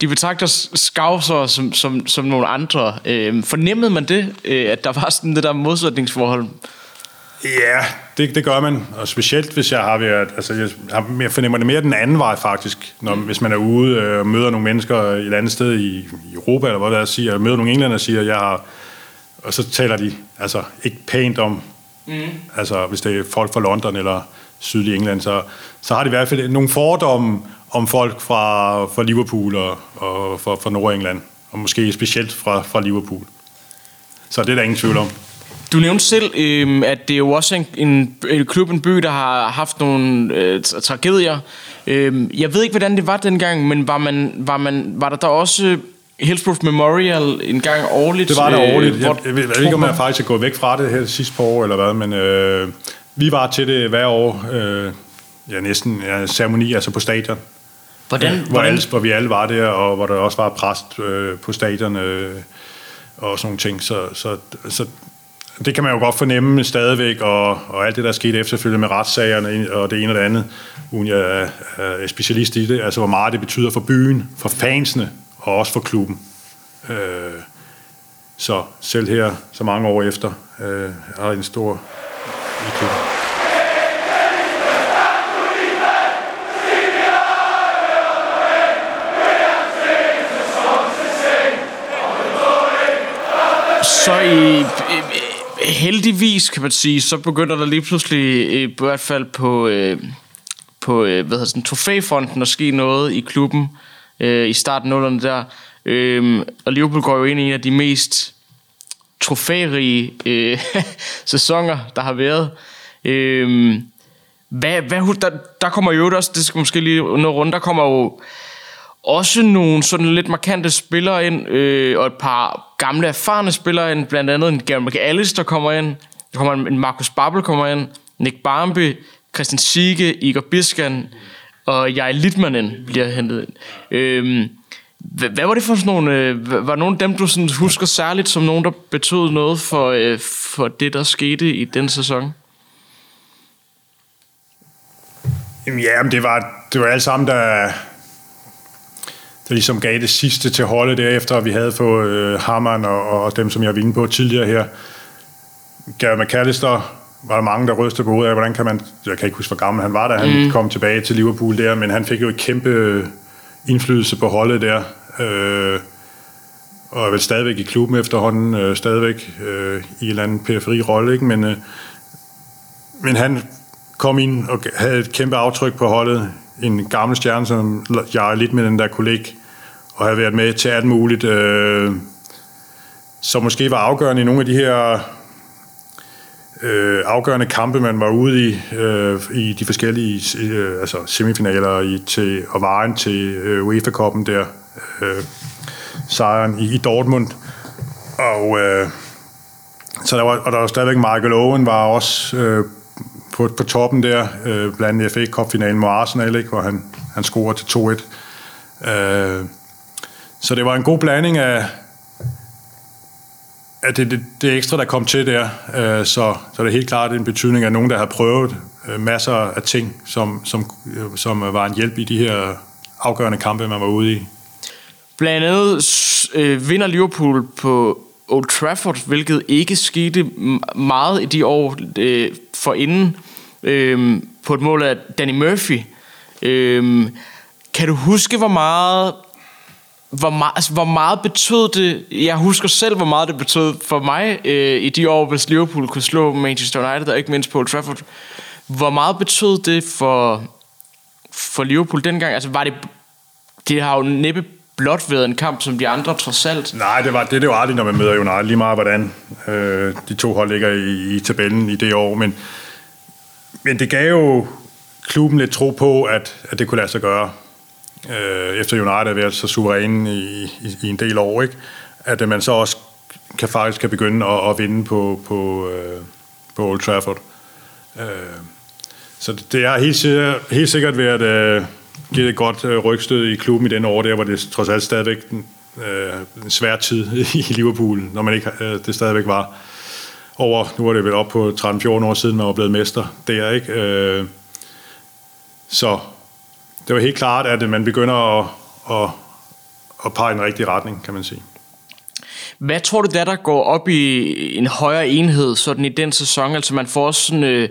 de betragter skavser som, som, som nogle andre. Øh, fornemmede man det, øh, at der var sådan det der modsætningsforhold? Ja, det, det gør man, og specielt hvis jeg har været, altså jeg, jeg fornemmer det mere den anden vej faktisk, når, mm. hvis man er ude øh, og møder nogle mennesker et andet sted i, i Europa, eller hvad der er, siger, møder nogle englænder og siger, jeg har, og så taler de altså ikke pænt om, mm. altså hvis det er folk fra London eller sydlig England, så, så har de i hvert fald nogle fordomme om folk fra, fra Liverpool og, og fra, fra Nordengland, og måske specielt fra, fra Liverpool. Så det er der ingen tvivl om. Du nævnte selv, øh, at det er jo også en, en, en klub, en by, der har haft nogle øh, tragedier. Øh, jeg ved ikke, hvordan det var dengang, men var, man, var, man, var der der også Hillsborough Memorial en gang årligt? Det var der årligt. Øh, jeg, jeg, jeg, jeg ved ikke, om jeg faktisk er gået væk fra det her sidste par år, eller hvad, men øh, vi var til det hver år. Øh, ja, næsten ja, ceremoni, altså på stadion. Hvordan? Ja, hvor, alle, hvor vi alle var der, og hvor der også var præst øh, på stadion øh, og sådan nogle ting. Så, så, så det kan man jo godt fornemme stadigvæk, og, og alt det, der er sket efterfølgende med retssagerne og det ene og det andet, uden jeg er, er specialist i det, altså hvor meget det betyder for byen, for fansene og også for klubben. Øh, så selv her, så mange år efter, øh, er en stor i klubben. Så i, heldigvis, kan man sige, så begynder der lige pludselig, i hvert fald på, øh, på øh, hvad hedder sådan, trofæfronten, at ske noget i klubben øh, i starten af der. Øh, og Liverpool går jo ind i en af de mest trofærige øh, sæsoner, der har været. Øh, hvad, hvad, der, der kommer jo også, det skal måske lige nå rundt, der kommer jo også nogle sådan lidt markante spillere ind, øh, og et par gamle erfarne spillere ind, blandt andet en Gary McAllis, der kommer ind, der kommer en Marcus Babbel kommer ind, Nick Barmby, Christian Siege, Igor Biskan, og jeg Litmanen bliver hentet ind. Øhm, hvad, hvad var det for sådan nogle, øh, var nogle af dem, du sådan husker særligt som nogen, der betød noget for, øh, for det, der skete i den sæson? Jamen, ja, men det var, det var alle sammen, der, der ligesom gav det sidste til holdet derefter, vi havde fået øh, Hammeren og, og dem, som jeg var inde på tidligere her. Gary McAllister var der mange, der rystede på hovedet af, hvordan kan man, jeg kan ikke huske, hvor gammel han var, da han mm. kom tilbage til Liverpool der, men han fik jo et kæmpe indflydelse på holdet der. Øh, og er vel stadigvæk i klubben efterhånden, øh, stadigvæk øh, i en eller anden periferi rolle, ikke? Men, øh, men han kom ind og havde et kæmpe aftryk på holdet. En gammel stjerne, som jeg er lidt med den der kollega, og havde været med til alt muligt, øh, som måske var afgørende i nogle af de her øh, afgørende kampe, man var ude i, øh, i de forskellige øh, altså semifinaler i, til, og vejen til øh, UEFA-koppen der, øh, sejren i, i Dortmund. Og, øh, så der var, og der var stadigvæk Michael Owen var også øh, på, på toppen der, øh, blandt andet FA Cup-finalen mod Arsenal, ikke, hvor han, han scorede til 2-1. Øh, så det var en god blanding af, at det, det, det ekstra, der kom til der, øh, så, så det er helt klart en betydning af nogen, der har prøvet øh, masser af ting, som, som, øh, som var en hjælp i de her afgørende kampe, man var ude i. Blandt andet øh, vinder Liverpool på Old Trafford, hvilket ikke skete meget i de år øh, forinden, øh, på et mål af Danny Murphy. Øh, kan du huske, hvor meget hvor meget, altså, hvor meget betød det, jeg husker selv, hvor meget det betød for mig øh, i de år, hvis Liverpool kunne slå Manchester United, og ikke mindst på Old Trafford. Hvor meget betød det for, for Liverpool dengang? Altså var det, det har jo næppe blot været en kamp som de andre trods alt. Nej, det var det, det var aldrig, når man møder United, lige meget hvordan øh, de to hold ligger i, i tabellen i det år, men, men det gav jo klubben lidt tro på, at, at det kunne lade sig gøre øh, efter United har været så suveræn i, i, i en del år, ikke? at øh, man så også kan faktisk kan begynde at, at vinde på, på, øh, på Old Trafford. Øh, så det har helt, sikkert, helt sikkert været øh, give et godt øh, rygstød i klubben i den år, der hvor det trods alt stadigvæk øh, en svær tid i Liverpool, når man ikke øh, det stadigvæk var over, nu var det vel op på 13-14 år siden, man var blevet mester der, ikke? Øh, så det var helt klart, at man begynder at, at, at pege i den rigtige retning, kan man sige. Hvad tror du, der, der går op i en højere enhed sådan i den sæson? Altså man får også sådan øh,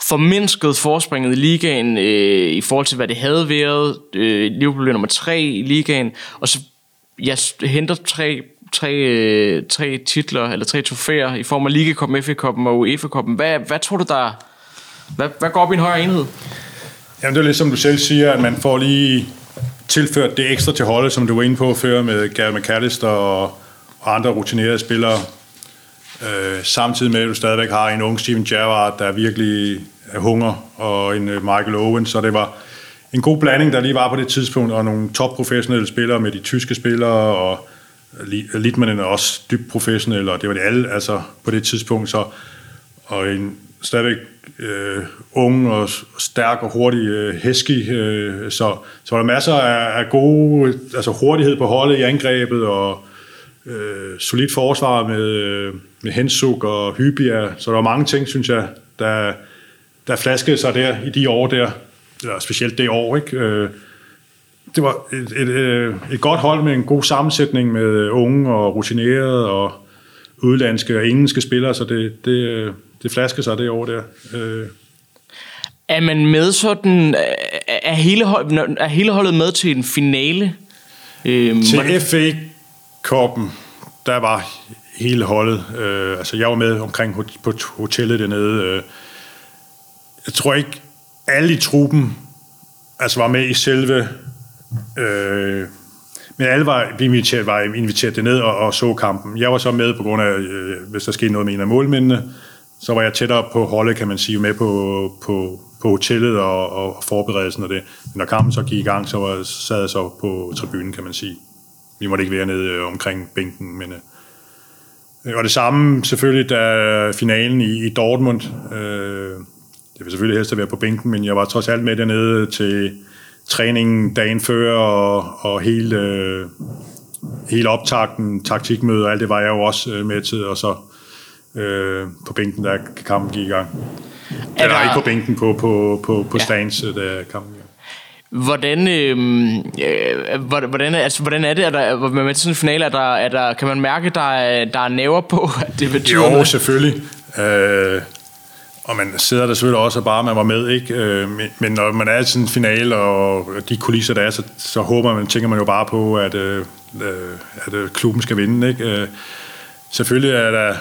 formindsket forspringet i ligaen øh, i forhold til, hvad det havde været. Øh, Liverpool blev nummer tre i ligaen, og så jeg henter tre, tre, øh, tre titler, eller tre trofæer i form af Ligakoppen, FA-koppen og UEFA-koppen. Hvad, hvad tror du, der hvad, hvad går op i en højere enhed? Jamen det er lidt som du selv siger, at man får lige tilført det ekstra til holdet, som du var inde på før med Gary McAllister og, og andre rutinerede spillere. Øh, samtidig med, at du stadigvæk har en ung Steven Gerrard, der virkelig er hunger, og en øh, Michael Owen, så det var en god blanding, der lige var på det tidspunkt, og nogle topprofessionelle spillere med de tyske spillere, og Litmanen er også dybt professionel, og det var det alle altså på det tidspunkt, så og en stadigvæk øh, ung og stærk og hurtig øh, hesky, øh, så, så var der masser af, af gode, altså hurtighed på holdet i angrebet, og øh, solidt forsvar med, øh, med Hensuk og Hybia, så der var mange ting, synes jeg, der, der flaskede sig der i de år der, eller specielt det år, ikke? Øh, det var et, et, et, et godt hold med en god sammensætning med øh, unge og rutinerede og udlandske og engelske spillere, så det, det, øh, det flasker sig det år der. Øh. Er man med sådan, er hele, hold, er hele holdet med til en finale? Øh, til FA-koppen, der var hele holdet, øh, altså jeg var med omkring på hotellet dernede. Øh. Jeg tror ikke, alle i truppen altså var med i selve øh, men alle var inviteret, var inviteret derned og, og så kampen. Jeg var så med på grund af, øh, hvis der skete noget med en af målmændene, så var jeg tættere på holdet, kan man sige, med på, på, på hotellet og, og forberedelsen af det. Men når kampen så gik i gang, så var, sad jeg så på tribunen, kan man sige. Vi måtte ikke være nede øh, omkring bænken, men... Øh, og det samme selvfølgelig, da finalen i, i Dortmund. Øh, det vil selvfølgelig helst at være på bænken, men jeg var trods alt med dernede til træningen dagen før, og, og hele, øh, hele optakten, taktikmødet og alt det var jeg jo også øh, med til, og så øh, på bænken, da kampen gik i gang. Er Eller der... ikke på bænken, på, på, på, på ja. stands, da kampen gik Hvordan, øhm, øh, hvordan, altså, hvordan er det, at der, med sådan en finale, er der, er der, kan man mærke, der er, der er næver på, at det betyder Jo, noget? selvfølgelig. Øh, og man sidder der selvfølgelig også bare, man var med, ikke? Øh, men, men når man er i sådan en finale, og de kulisser, der er, så, så håber man, tænker man jo bare på, at, øh, at øh, klubben skal vinde, ikke? Øh, selvfølgelig er der,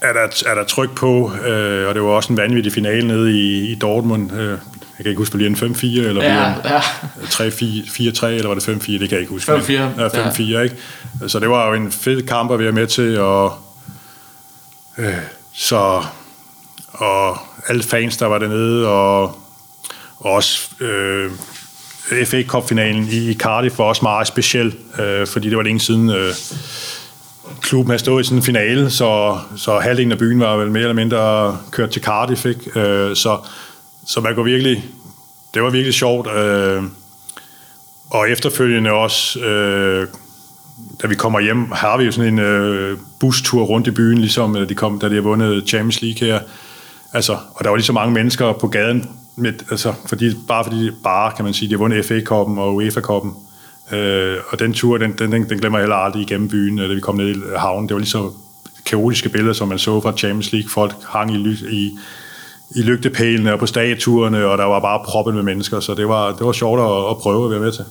er der, er der tryk på, øh, og det var også en vanvittig finale nede i, i Dortmund. Øh, jeg kan ikke huske, bliver en 5-4, eller Ja, ja. 3-4-3, eller var det 5-4, det kan jeg ikke huske. 5-4, Ja, 5-4, ikke? Så det var jo en fed kamp at være med til, og øh, så og alle fans, der var dernede, og, og også øh, FA Cup-finalen i, i Cardiff var også meget speciel, øh, fordi det var længe siden øh, klubben havde stået i sådan en finale, så, så halvdelen af byen var vel mere eller mindre kørt til Cardiff, ikke? Øh, så, så man kunne virkelig, det var virkelig sjovt, øh, og efterfølgende også, øh, da vi kommer hjem, har vi jo sådan en øh, bustur rundt i byen, ligesom da de, kom, da de har vundet Champions League her. Altså, og der var lige så mange mennesker på gaden, med, altså, fordi, bare fordi, bare kan man sige, de har vundet FA-koppen og UEFA-koppen. Øh, og den tur, den, den, den glemmer jeg heller aldrig igennem byen, øh, da vi kom ned i øh, havnen. Det var lige så kaotiske billeder, som man så fra Champions League. Folk hang i, i, i lygtepælene og på statuerne, og der var bare proppet med mennesker, så det var, det var sjovt at, at prøve at være med til.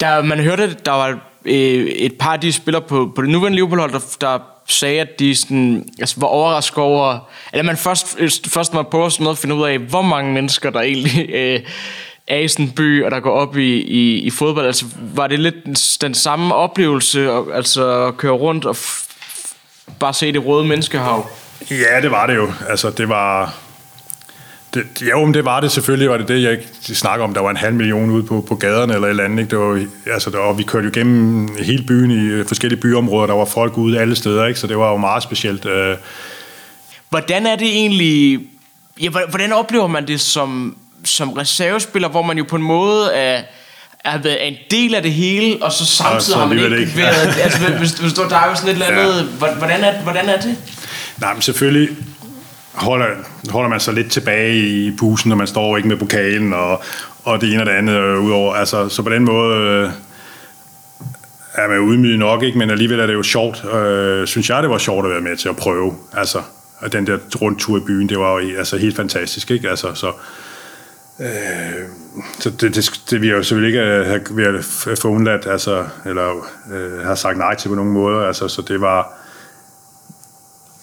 Der, man hørte, der var øh, et par af de spillere på, på det nuværende Liverpool-hold, der, der sagde, at de sådan, altså, var overrasket over, eller man først, øh, først man på sådan noget at finde ud af, hvor mange mennesker, der egentlig øh, er i sådan en by, og der går op i, i, i fodbold. Altså, var det lidt den samme oplevelse, og, altså at køre rundt og f- bare se det røde menneskehav? Ja, det var det jo. Altså, det var... Det, jo, men det var det selvfølgelig, var det det, jeg snakker om. Der var en halv million ude på, på gaderne eller et eller andet. Ikke? Det var, altså, der, og vi kørte jo gennem hele byen i øh, forskellige byområder. Der var folk ude alle steder, ikke? så det var jo meget specielt. Øh, Hvordan er det egentlig... Ja, hvordan oplever man det som, som reservespiller, hvor man jo på en måde er, er været en del af det hele, og så samtidig så har man ikke, ikke. været... Altså, hvis, hvis du, der er jo sådan et eller Ja. andet... Hvordan, er, hvordan er det? Nej, men selvfølgelig holder, holder man sig lidt tilbage i bussen, når man står ikke med pokalen og, og det ene og det andet øh, udover. Altså, så på den måde øh, er man udmyget nok, ikke? men alligevel er det jo sjovt. Øh, synes jeg, det var sjovt at være med til at prøve. Altså, og den der rundtur i byen, det var jo altså, helt fantastisk. Ikke? Altså, så, øh, så det, det, det vi jo selvfølgelig ikke øh, have, have, have få undladt, altså, eller øh, har sagt nej til på nogen måde. Altså, så det var...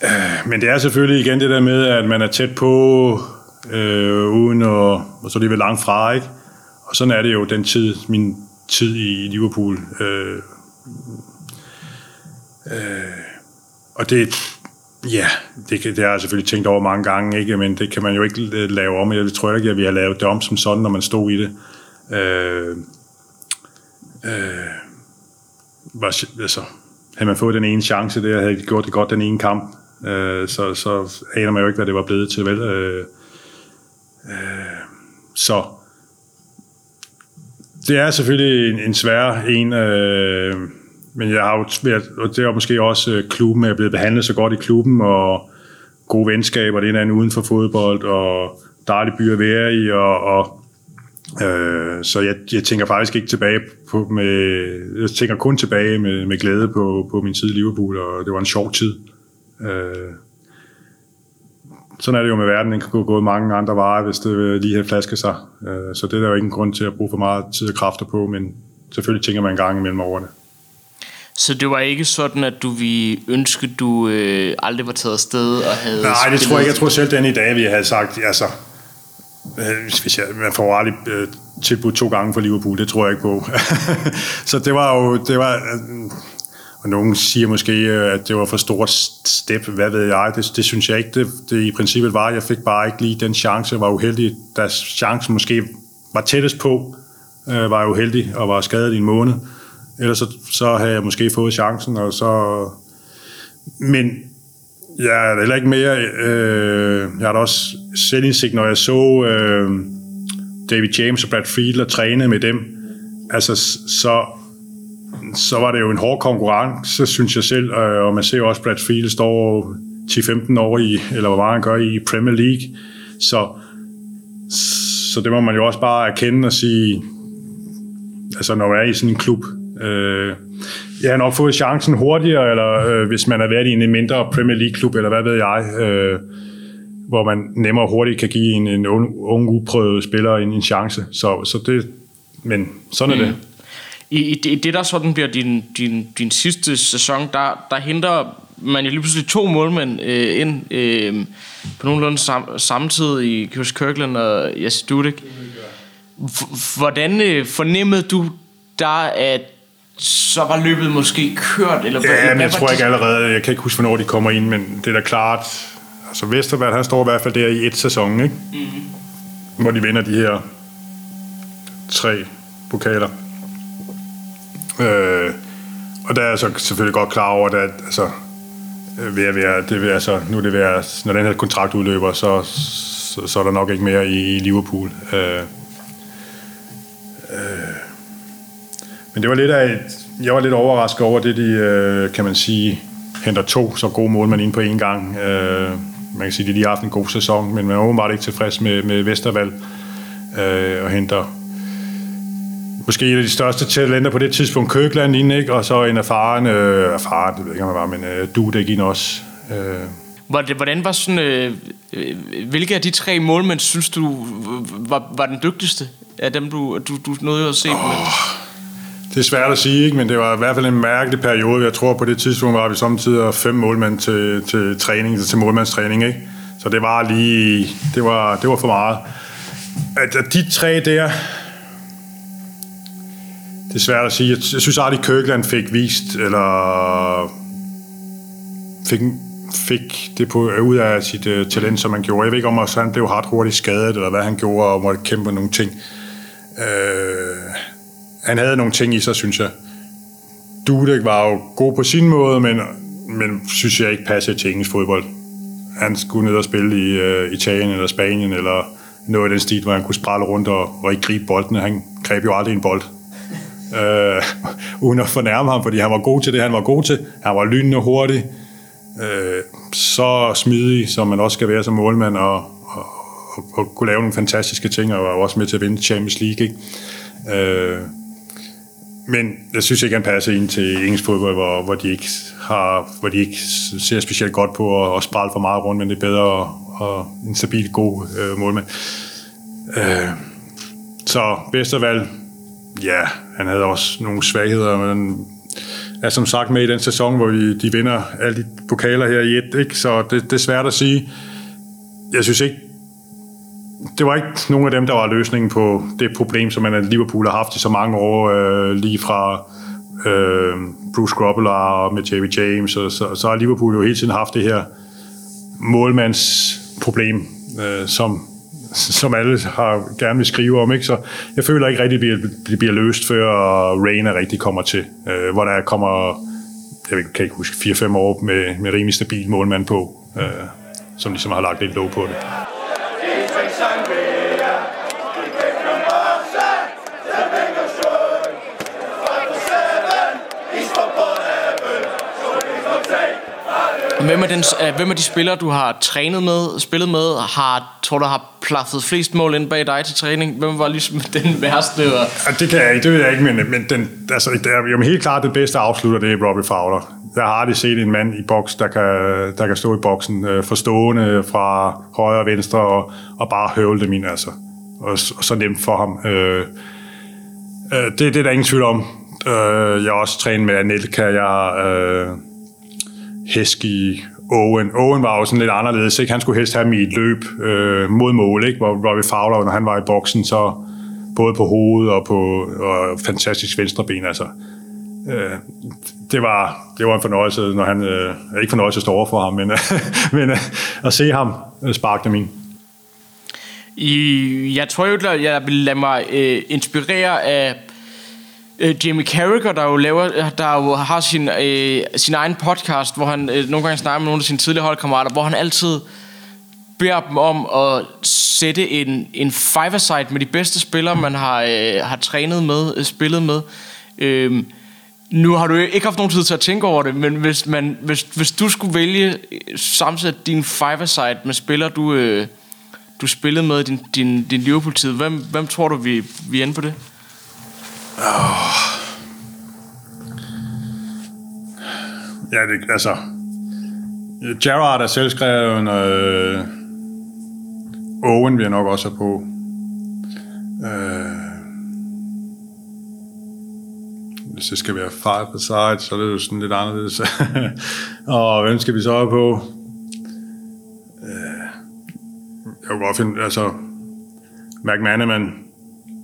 Øh, men det er selvfølgelig igen det der med, at man er tæt på, øh, uden at, og så alligevel langt fra, ikke? Og sådan er det jo den tid, min tid i Liverpool. Øh, øh, og det, ja, det, det har jeg selvfølgelig tænkt over mange gange, ikke? Men det kan man jo ikke øh, lave om. Jeg tror ikke, at vi har lavet det om som sådan, når man stod i det. Øh, øh, var, altså, havde man fået den ene chance der, havde de gjort det godt den ene kamp, øh, så, så aner man jo ikke, hvad det var blevet til, vel? Øh, øh, så det er selvfølgelig en, en svær en, øh, men jeg har jo, været- og det er måske også øh, klubben, jeg er blevet behandlet så godt i klubben, og gode venskaber, det ene andet uden for fodbold, og dejlige by at være i, og, og Øh, så jeg, jeg tænker faktisk ikke tilbage på med, jeg tænker kun tilbage med, med glæde på, på min tid i Liverpool, og det var en sjov tid. Øh, sådan er det jo med verden, den kan gå gå mange andre veje, hvis det lige havde flasket sig. Øh, så det er der jo ingen grund til at bruge for meget tid og kræfter på, men selvfølgelig tænker man en gang imellem over det. Så det var ikke sådan, at du vi ønske, du øh, aldrig var taget afsted og havde Nej, det tror jeg ikke. Jeg tror selv den i dag, vi havde sagt, altså, øh, hvis jeg, man får aldrig øh, tilbudt to gange for Liverpool, det tror jeg ikke på. så det var jo, det var, øh, og nogen siger måske, øh, at det var for stort step, hvad ved jeg, det, det synes jeg ikke, det, det i princippet var. Jeg fik bare ikke lige den chance, jeg var uheldig, da chancen måske var tættest på, øh, var jeg uheldig og var skadet i en måned. Ellers så, så havde jeg måske fået chancen, og så... Men jeg er heller ikke mere... Øh, jeg har da også selvindsigt, når jeg så øh, David James og Brad Fiedler træne med dem. Altså, så, så var det jo en hård konkurrence, synes jeg selv. Øh, og man ser jo også, at Brad Fiedler står 10-15 år i, eller hvor meget han gør i Premier League. Så, så det må man jo også bare erkende og sige, altså når man er i sådan en klub. Øh, jeg har nok fået chancen hurtigere, eller øh, hvis man har været i en mindre Premier League-klub, eller hvad ved jeg, øh, hvor man nemmere og hurtigt kan give en, en ung, ung uprøvet spiller en, en chance. Så, så det, men sådan er det. Mm. I, i, det, i det, der sådan bliver din, din, din sidste sæson, der, der henter man jo lige pludselig to målmænd øh, ind øh, på nogenlunde sam, samtidig i Chris Kirkland og Jesse Dudek. Hvordan øh, fornemmede du der, at så var løbet måske kørt? Eller ja, men jeg tror ikke allerede, jeg kan ikke huske, hvornår de kommer ind, men det er da klart, altså Vesterberg, han står i hvert fald der i et sæson, ikke? Mm-hmm. hvor de vinder de her tre pokaler. Øh, og der er jeg så selvfølgelig godt klar over, at altså, ved at være, det vil altså, nu det være, når den her kontrakt udløber, så, så, så er der nok ikke mere i, i Liverpool. Øh, øh, men det var lidt af et, jeg var lidt overrasket over det, de, øh, kan man sige, henter to så gode målmænd ind på en gang. Øh, man kan sige, at de har haft en god sæson, men man er åbenbart ikke tilfreds med, med Vestervald øh, og henter måske en af de største talenter på det tidspunkt, Køkland ind, ikke? og så en erfaren, øh, erfaren, det ved ikke, om var, men øh, Dudek ind også. Øh. Hvordan var sådan, øh, øh, hvilke af de tre målmænd synes du var, var den dygtigste af dem, du, du, du nåede at se oh, med? Det er svært at sige, ikke? men det var i hvert fald en mærkelig periode. Jeg tror, på det tidspunkt var vi samtidig fem målmænd til, til træning, til målmandstræning. Ikke? Så det var lige, det var, det var for meget. At de tre der, det er svært at sige. Jeg, jeg synes aldrig, Kirkland fik vist, eller fik, fik det på, ud af sit uh, talent, som han gjorde. Jeg ved ikke, om han blev ret hurtigt skadet, eller hvad han gjorde, og måtte kæmpe nogle ting. Uh, han havde nogle ting i sig, synes jeg. Dudek var jo god på sin måde, men, men synes jeg ikke passede til engelsk fodbold. Han skulle ned og spille i uh, Italien eller Spanien, eller noget af den stil, hvor han kunne sprælle rundt og, og ikke gribe boldene. Han greb jo aldrig en bold øh, uden at fornærme ham, fordi han var god til det, han var god til. Han var lynende hurtig, øh, så smidig, som man også skal være som målmand, og, og, og, og kunne lave nogle fantastiske ting, og var også med til at vinde Champions League. Ikke? Øh, men jeg synes ikke, han passer ind til engelsk fodbold, hvor, hvor, de ikke har, hvor de ikke ser specielt godt på at, at sprælle for meget rundt, men det er bedre og, og en stabil, god øh, målmand. Øh, så bedste valg, ja, han havde også nogle svagheder, men er som sagt med i den sæson, hvor vi, de vinder alle de pokaler her i et, ikke? så det, det er svært at sige. Jeg synes ikke, det var ikke nogen af dem, der var løsningen på det problem, som man Liverpool har haft i så mange år, øh, lige fra øh, Bruce Grobbelaar og med J.V. James, og så, så har Liverpool jo hele tiden haft det her målmandsproblem, øh, som som alle har gerne vil skrive om. Ikke? Så jeg føler ikke rigtig, at det bliver løst, før Reina rigtig kommer til. Øh, hvor der kommer, jeg kan ikke huske, 4-5 år med, med rimelig stabil målmand på, øh, som ligesom har lagt lidt låg på det. Hvem er, den, øh, hvem er de spillere, du har trænet med, spillet med, har, tror du har plaffet flest mål ind bag dig til træning? Hvem var ligesom den værste? Og... Ja, det kan jeg ikke, det ved jeg ikke, men, men den, altså, det er jo helt klart det bedste afslutter, det er Robbie Fowler. Jeg har aldrig set en mand i boks, der kan, der kan stå i boksen øh, forstående fra højre og venstre og, og bare høvle dem ind, altså. Og, og så nemt for ham. Øh, øh, det, det er der ingen tvivl om. Øh, jeg har også trænet med Anelka, jeg har... Øh, Hesky, Owen. Owen var jo sådan lidt anderledes. Ikke? Han skulle helst have dem i et løb øh, mod mål, ikke? hvor Robbie Fowler, når han var i boksen, så både på hovedet og på og fantastisk venstreben. Altså. Øh, det, var, det var en fornøjelse, når han, øh, ikke fornøjelse at stå over for ham, men, men øh, at se ham øh, sparke dem ind. I, jeg tror jo, at jeg vil lade mig øh, inspirere af øh, Jamie Carragher, der jo, laver, der jo har sin, øh, sin egen podcast, hvor han øh, nogle gange snakker med nogle af sine tidligere holdkammerater, hvor han altid beder dem om at sætte en, en five-a-side med de bedste spillere, man har, øh, har trænet med, øh, spillet med. Øh, nu har du ikke haft nogen tid til at tænke over det, men hvis, man, hvis, hvis du skulle vælge øh, sammensætte din five-a-side med spillere, du, øh, du spillede med din, din, din Liverpool-tid, hvem, hvem tror du, vi, vi er inde på det? Oh. Ja, det, altså... Gerard er selvskreven, og... Øh, Owen vil jeg nok også have på. Øh, hvis det skal være five per side, så er det jo sådan lidt anderledes. og hvem skal vi så have på? Øh, jeg kunne godt finde, altså, McManaman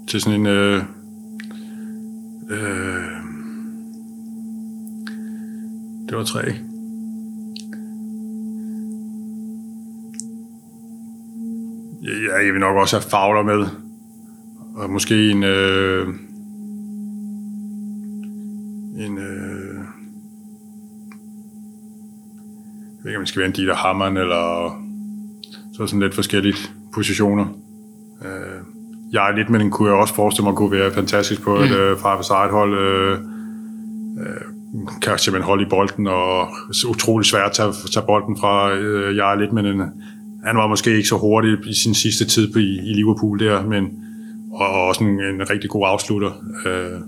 til sådan en, øh, øh, det var tre. Ja, jeg vil nok også have fagler med. Og måske en... Øh, en... Øh, jeg ved ikke, om det skal være en Dieter Hammeren, eller så sådan lidt forskellige positioner. Øh, jeg er lidt, men kunne jeg også forestille mig kunne være fantastisk på et mm. øh, fra hold. Øh, øh, kan simpelthen holde i bolden, og utrolig svært at tage, tage bolden fra øh, jeg er lidt, men en, han var måske ikke så hurtig i sin sidste tid på, i, i Liverpool der, men og, og også en, en rigtig god afslutter. Øh,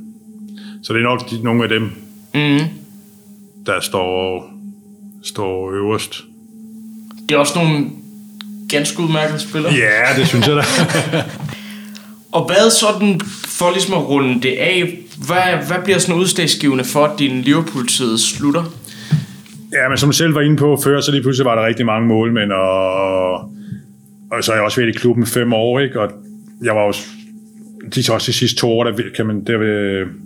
så det er nok de, nogle af dem, mm. der står, står øverst. Det er også nogle ganske udmærkede spillere. Ja, det synes jeg da. og hvad sådan, for ligesom at runde det af, hvad, hvad bliver sådan udslagsgivende for, at din Liverpool-tid slutter? Ja, men som du selv var inde på før, så lige pludselig var der rigtig mange målmænd, og, og så har jeg også været i klubben fem år, ikke? og jeg var også de, også de sidste to år, der, kan man, der,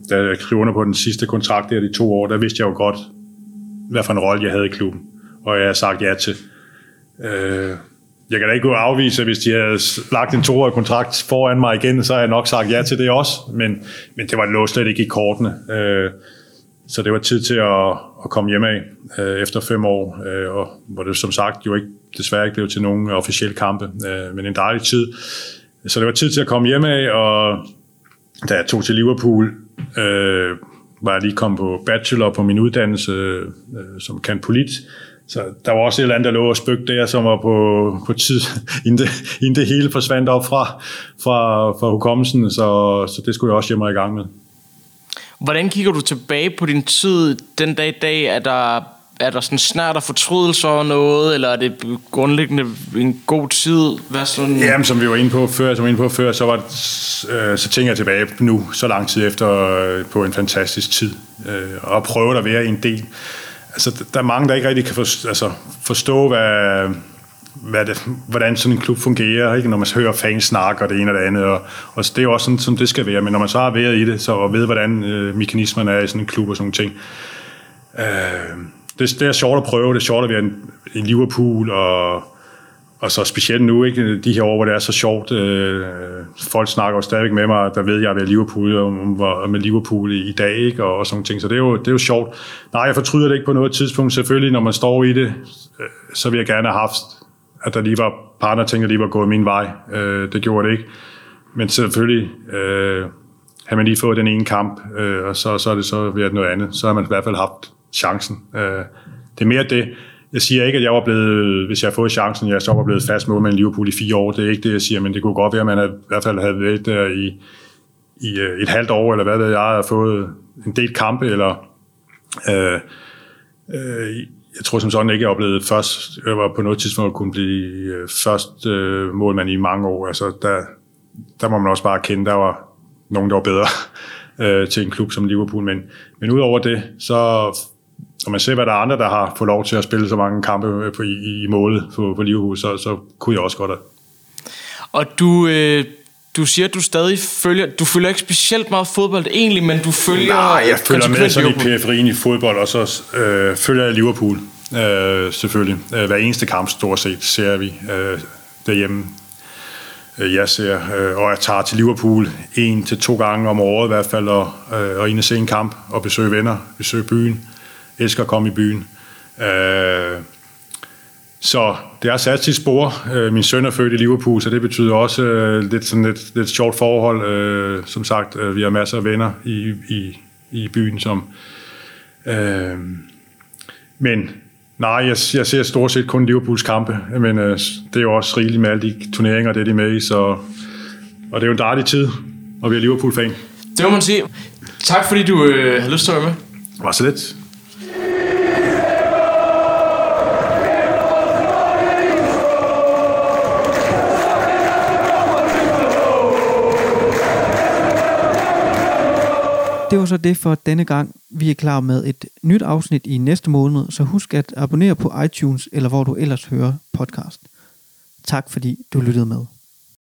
da jeg skrev under på den sidste kontrakt der, de to år, der vidste jeg jo godt, hvad for en rolle jeg havde i klubben, og jeg har sagt ja til. Øh, jeg kan da ikke gå afvise, at hvis de havde lagt en toårig kontrakt foran mig igen, så har jeg nok sagt ja til det også, men, men det var lå slet ikke i kortene. Øh, så det var tid til at, at komme hjem af øh, efter fem år, øh, og hvor det som sagt jo ikke, desværre ikke blev til nogen officielle kampe, øh, men en dejlig tid. Så det var tid til at komme hjem af, og da jeg tog til Liverpool, øh, var jeg lige kommet på bachelor på min uddannelse øh, øh som kan polit. Så der var også et eller andet, der lå og spøgte der, som var på, på tid, inden det, inden det hele forsvandt op fra, fra, fra hukommelsen, så, så det skulle jeg også hjem og i gang med. Hvordan kigger du tilbage på din tid den dag i dag? Er der, er der sådan snart af fortrydelse over noget, eller er det grundlæggende en god tid? Hvad sådan? Jamen, som vi var inde på før, som vi var inde på før så, var det, øh, så tænker jeg tilbage nu, så lang tid efter, øh, på en fantastisk tid, øh, og prøve at være en del. Altså, der er mange, der ikke rigtig kan forstå, altså, forstå hvad, hvad det, hvordan sådan en klub fungerer, ikke? når man hører fans snakke og det ene og det andet. Og, og det er jo også sådan, som det skal være. Men når man så har været i det, så og ved, hvordan øh, mekanismerne er i sådan en klub og sådan ting. Øh, det, det er sjovt at prøve. Det er sjovt at være en Liverpool og, og så specielt nu, ikke? de her år, hvor det er så sjovt. Øh, folk snakker jo stadigvæk med mig, der ved, at jeg er Liverpool, og med Liverpool i, dag, ikke? Og, og sådan ting. Så det er, jo, det er jo sjovt. Nej, jeg fortryder det ikke på noget tidspunkt. Selvfølgelig, når man står i det, øh, så vil jeg gerne have haft at der lige var partnerting, der lige var gået min vej. Øh, det gjorde det ikke. Men selvfølgelig øh, har man lige fået den ene kamp, øh, og så, så er det så været noget andet. Så har man i hvert fald haft chancen. Øh, det er mere det. Jeg siger ikke, at jeg var blevet, hvis jeg har fået chancen, jeg så var blevet fast med en Liverpool i fire år. Det er ikke det, jeg siger, men det kunne godt være, at man havde, i hvert fald havde været der i, i øh, et halvt år, eller hvad ved jeg, har fået en del kampe, eller øh, øh, jeg tror som sådan ikke, jeg oplevede først, jeg var på noget tidspunkt kunne blive øh, først øh, målmand i mange år. Altså, der, der må man også bare kende, der var nogen, der var bedre øh, til en klub som Liverpool. Men, men udover det, så når man ser, hvad der er andre, der har fået lov til at spille så mange kampe på, i, i målet på, på Liverpool, så, så kunne jeg også godt have. Og du, øh, du siger, at du stadig følger... Du følger ikke specielt meget fodbold egentlig, men du følger... Nej, jeg følger med sådan i periferien i fodbold, og så øh, følger jeg Liverpool, øh, selvfølgelig. Øh, hver eneste kamp, stort set, ser vi øh, derhjemme. Øh, jeg ser, øh, og jeg tager til Liverpool en til to gange om året i hvert fald, og, øh, og ind og se en kamp, og besøge venner, besøge byen. Elsker at komme i byen. Øh, så det har sat sit spor. Øh, min søn er født i Liverpool, så det betyder også øh, lidt, sådan lidt, lidt sjovt forhold. Øh, som sagt, vi har masser af venner i, i, i byen, som... Øh, men nej, jeg, jeg ser stort set kun Liverpools kampe, men øh, det er jo også rigeligt med alle de turneringer, det er de med i, så, og det er jo en dejlig tid at være Liverpool-fan. Det må man sige. Tak fordi du øh, har lyst til at være med. Det var så lidt. Det var så det for denne gang. Vi er klar med et nyt afsnit i næste måned, så husk at abonnere på iTunes eller hvor du ellers hører podcast. Tak fordi du lyttede med.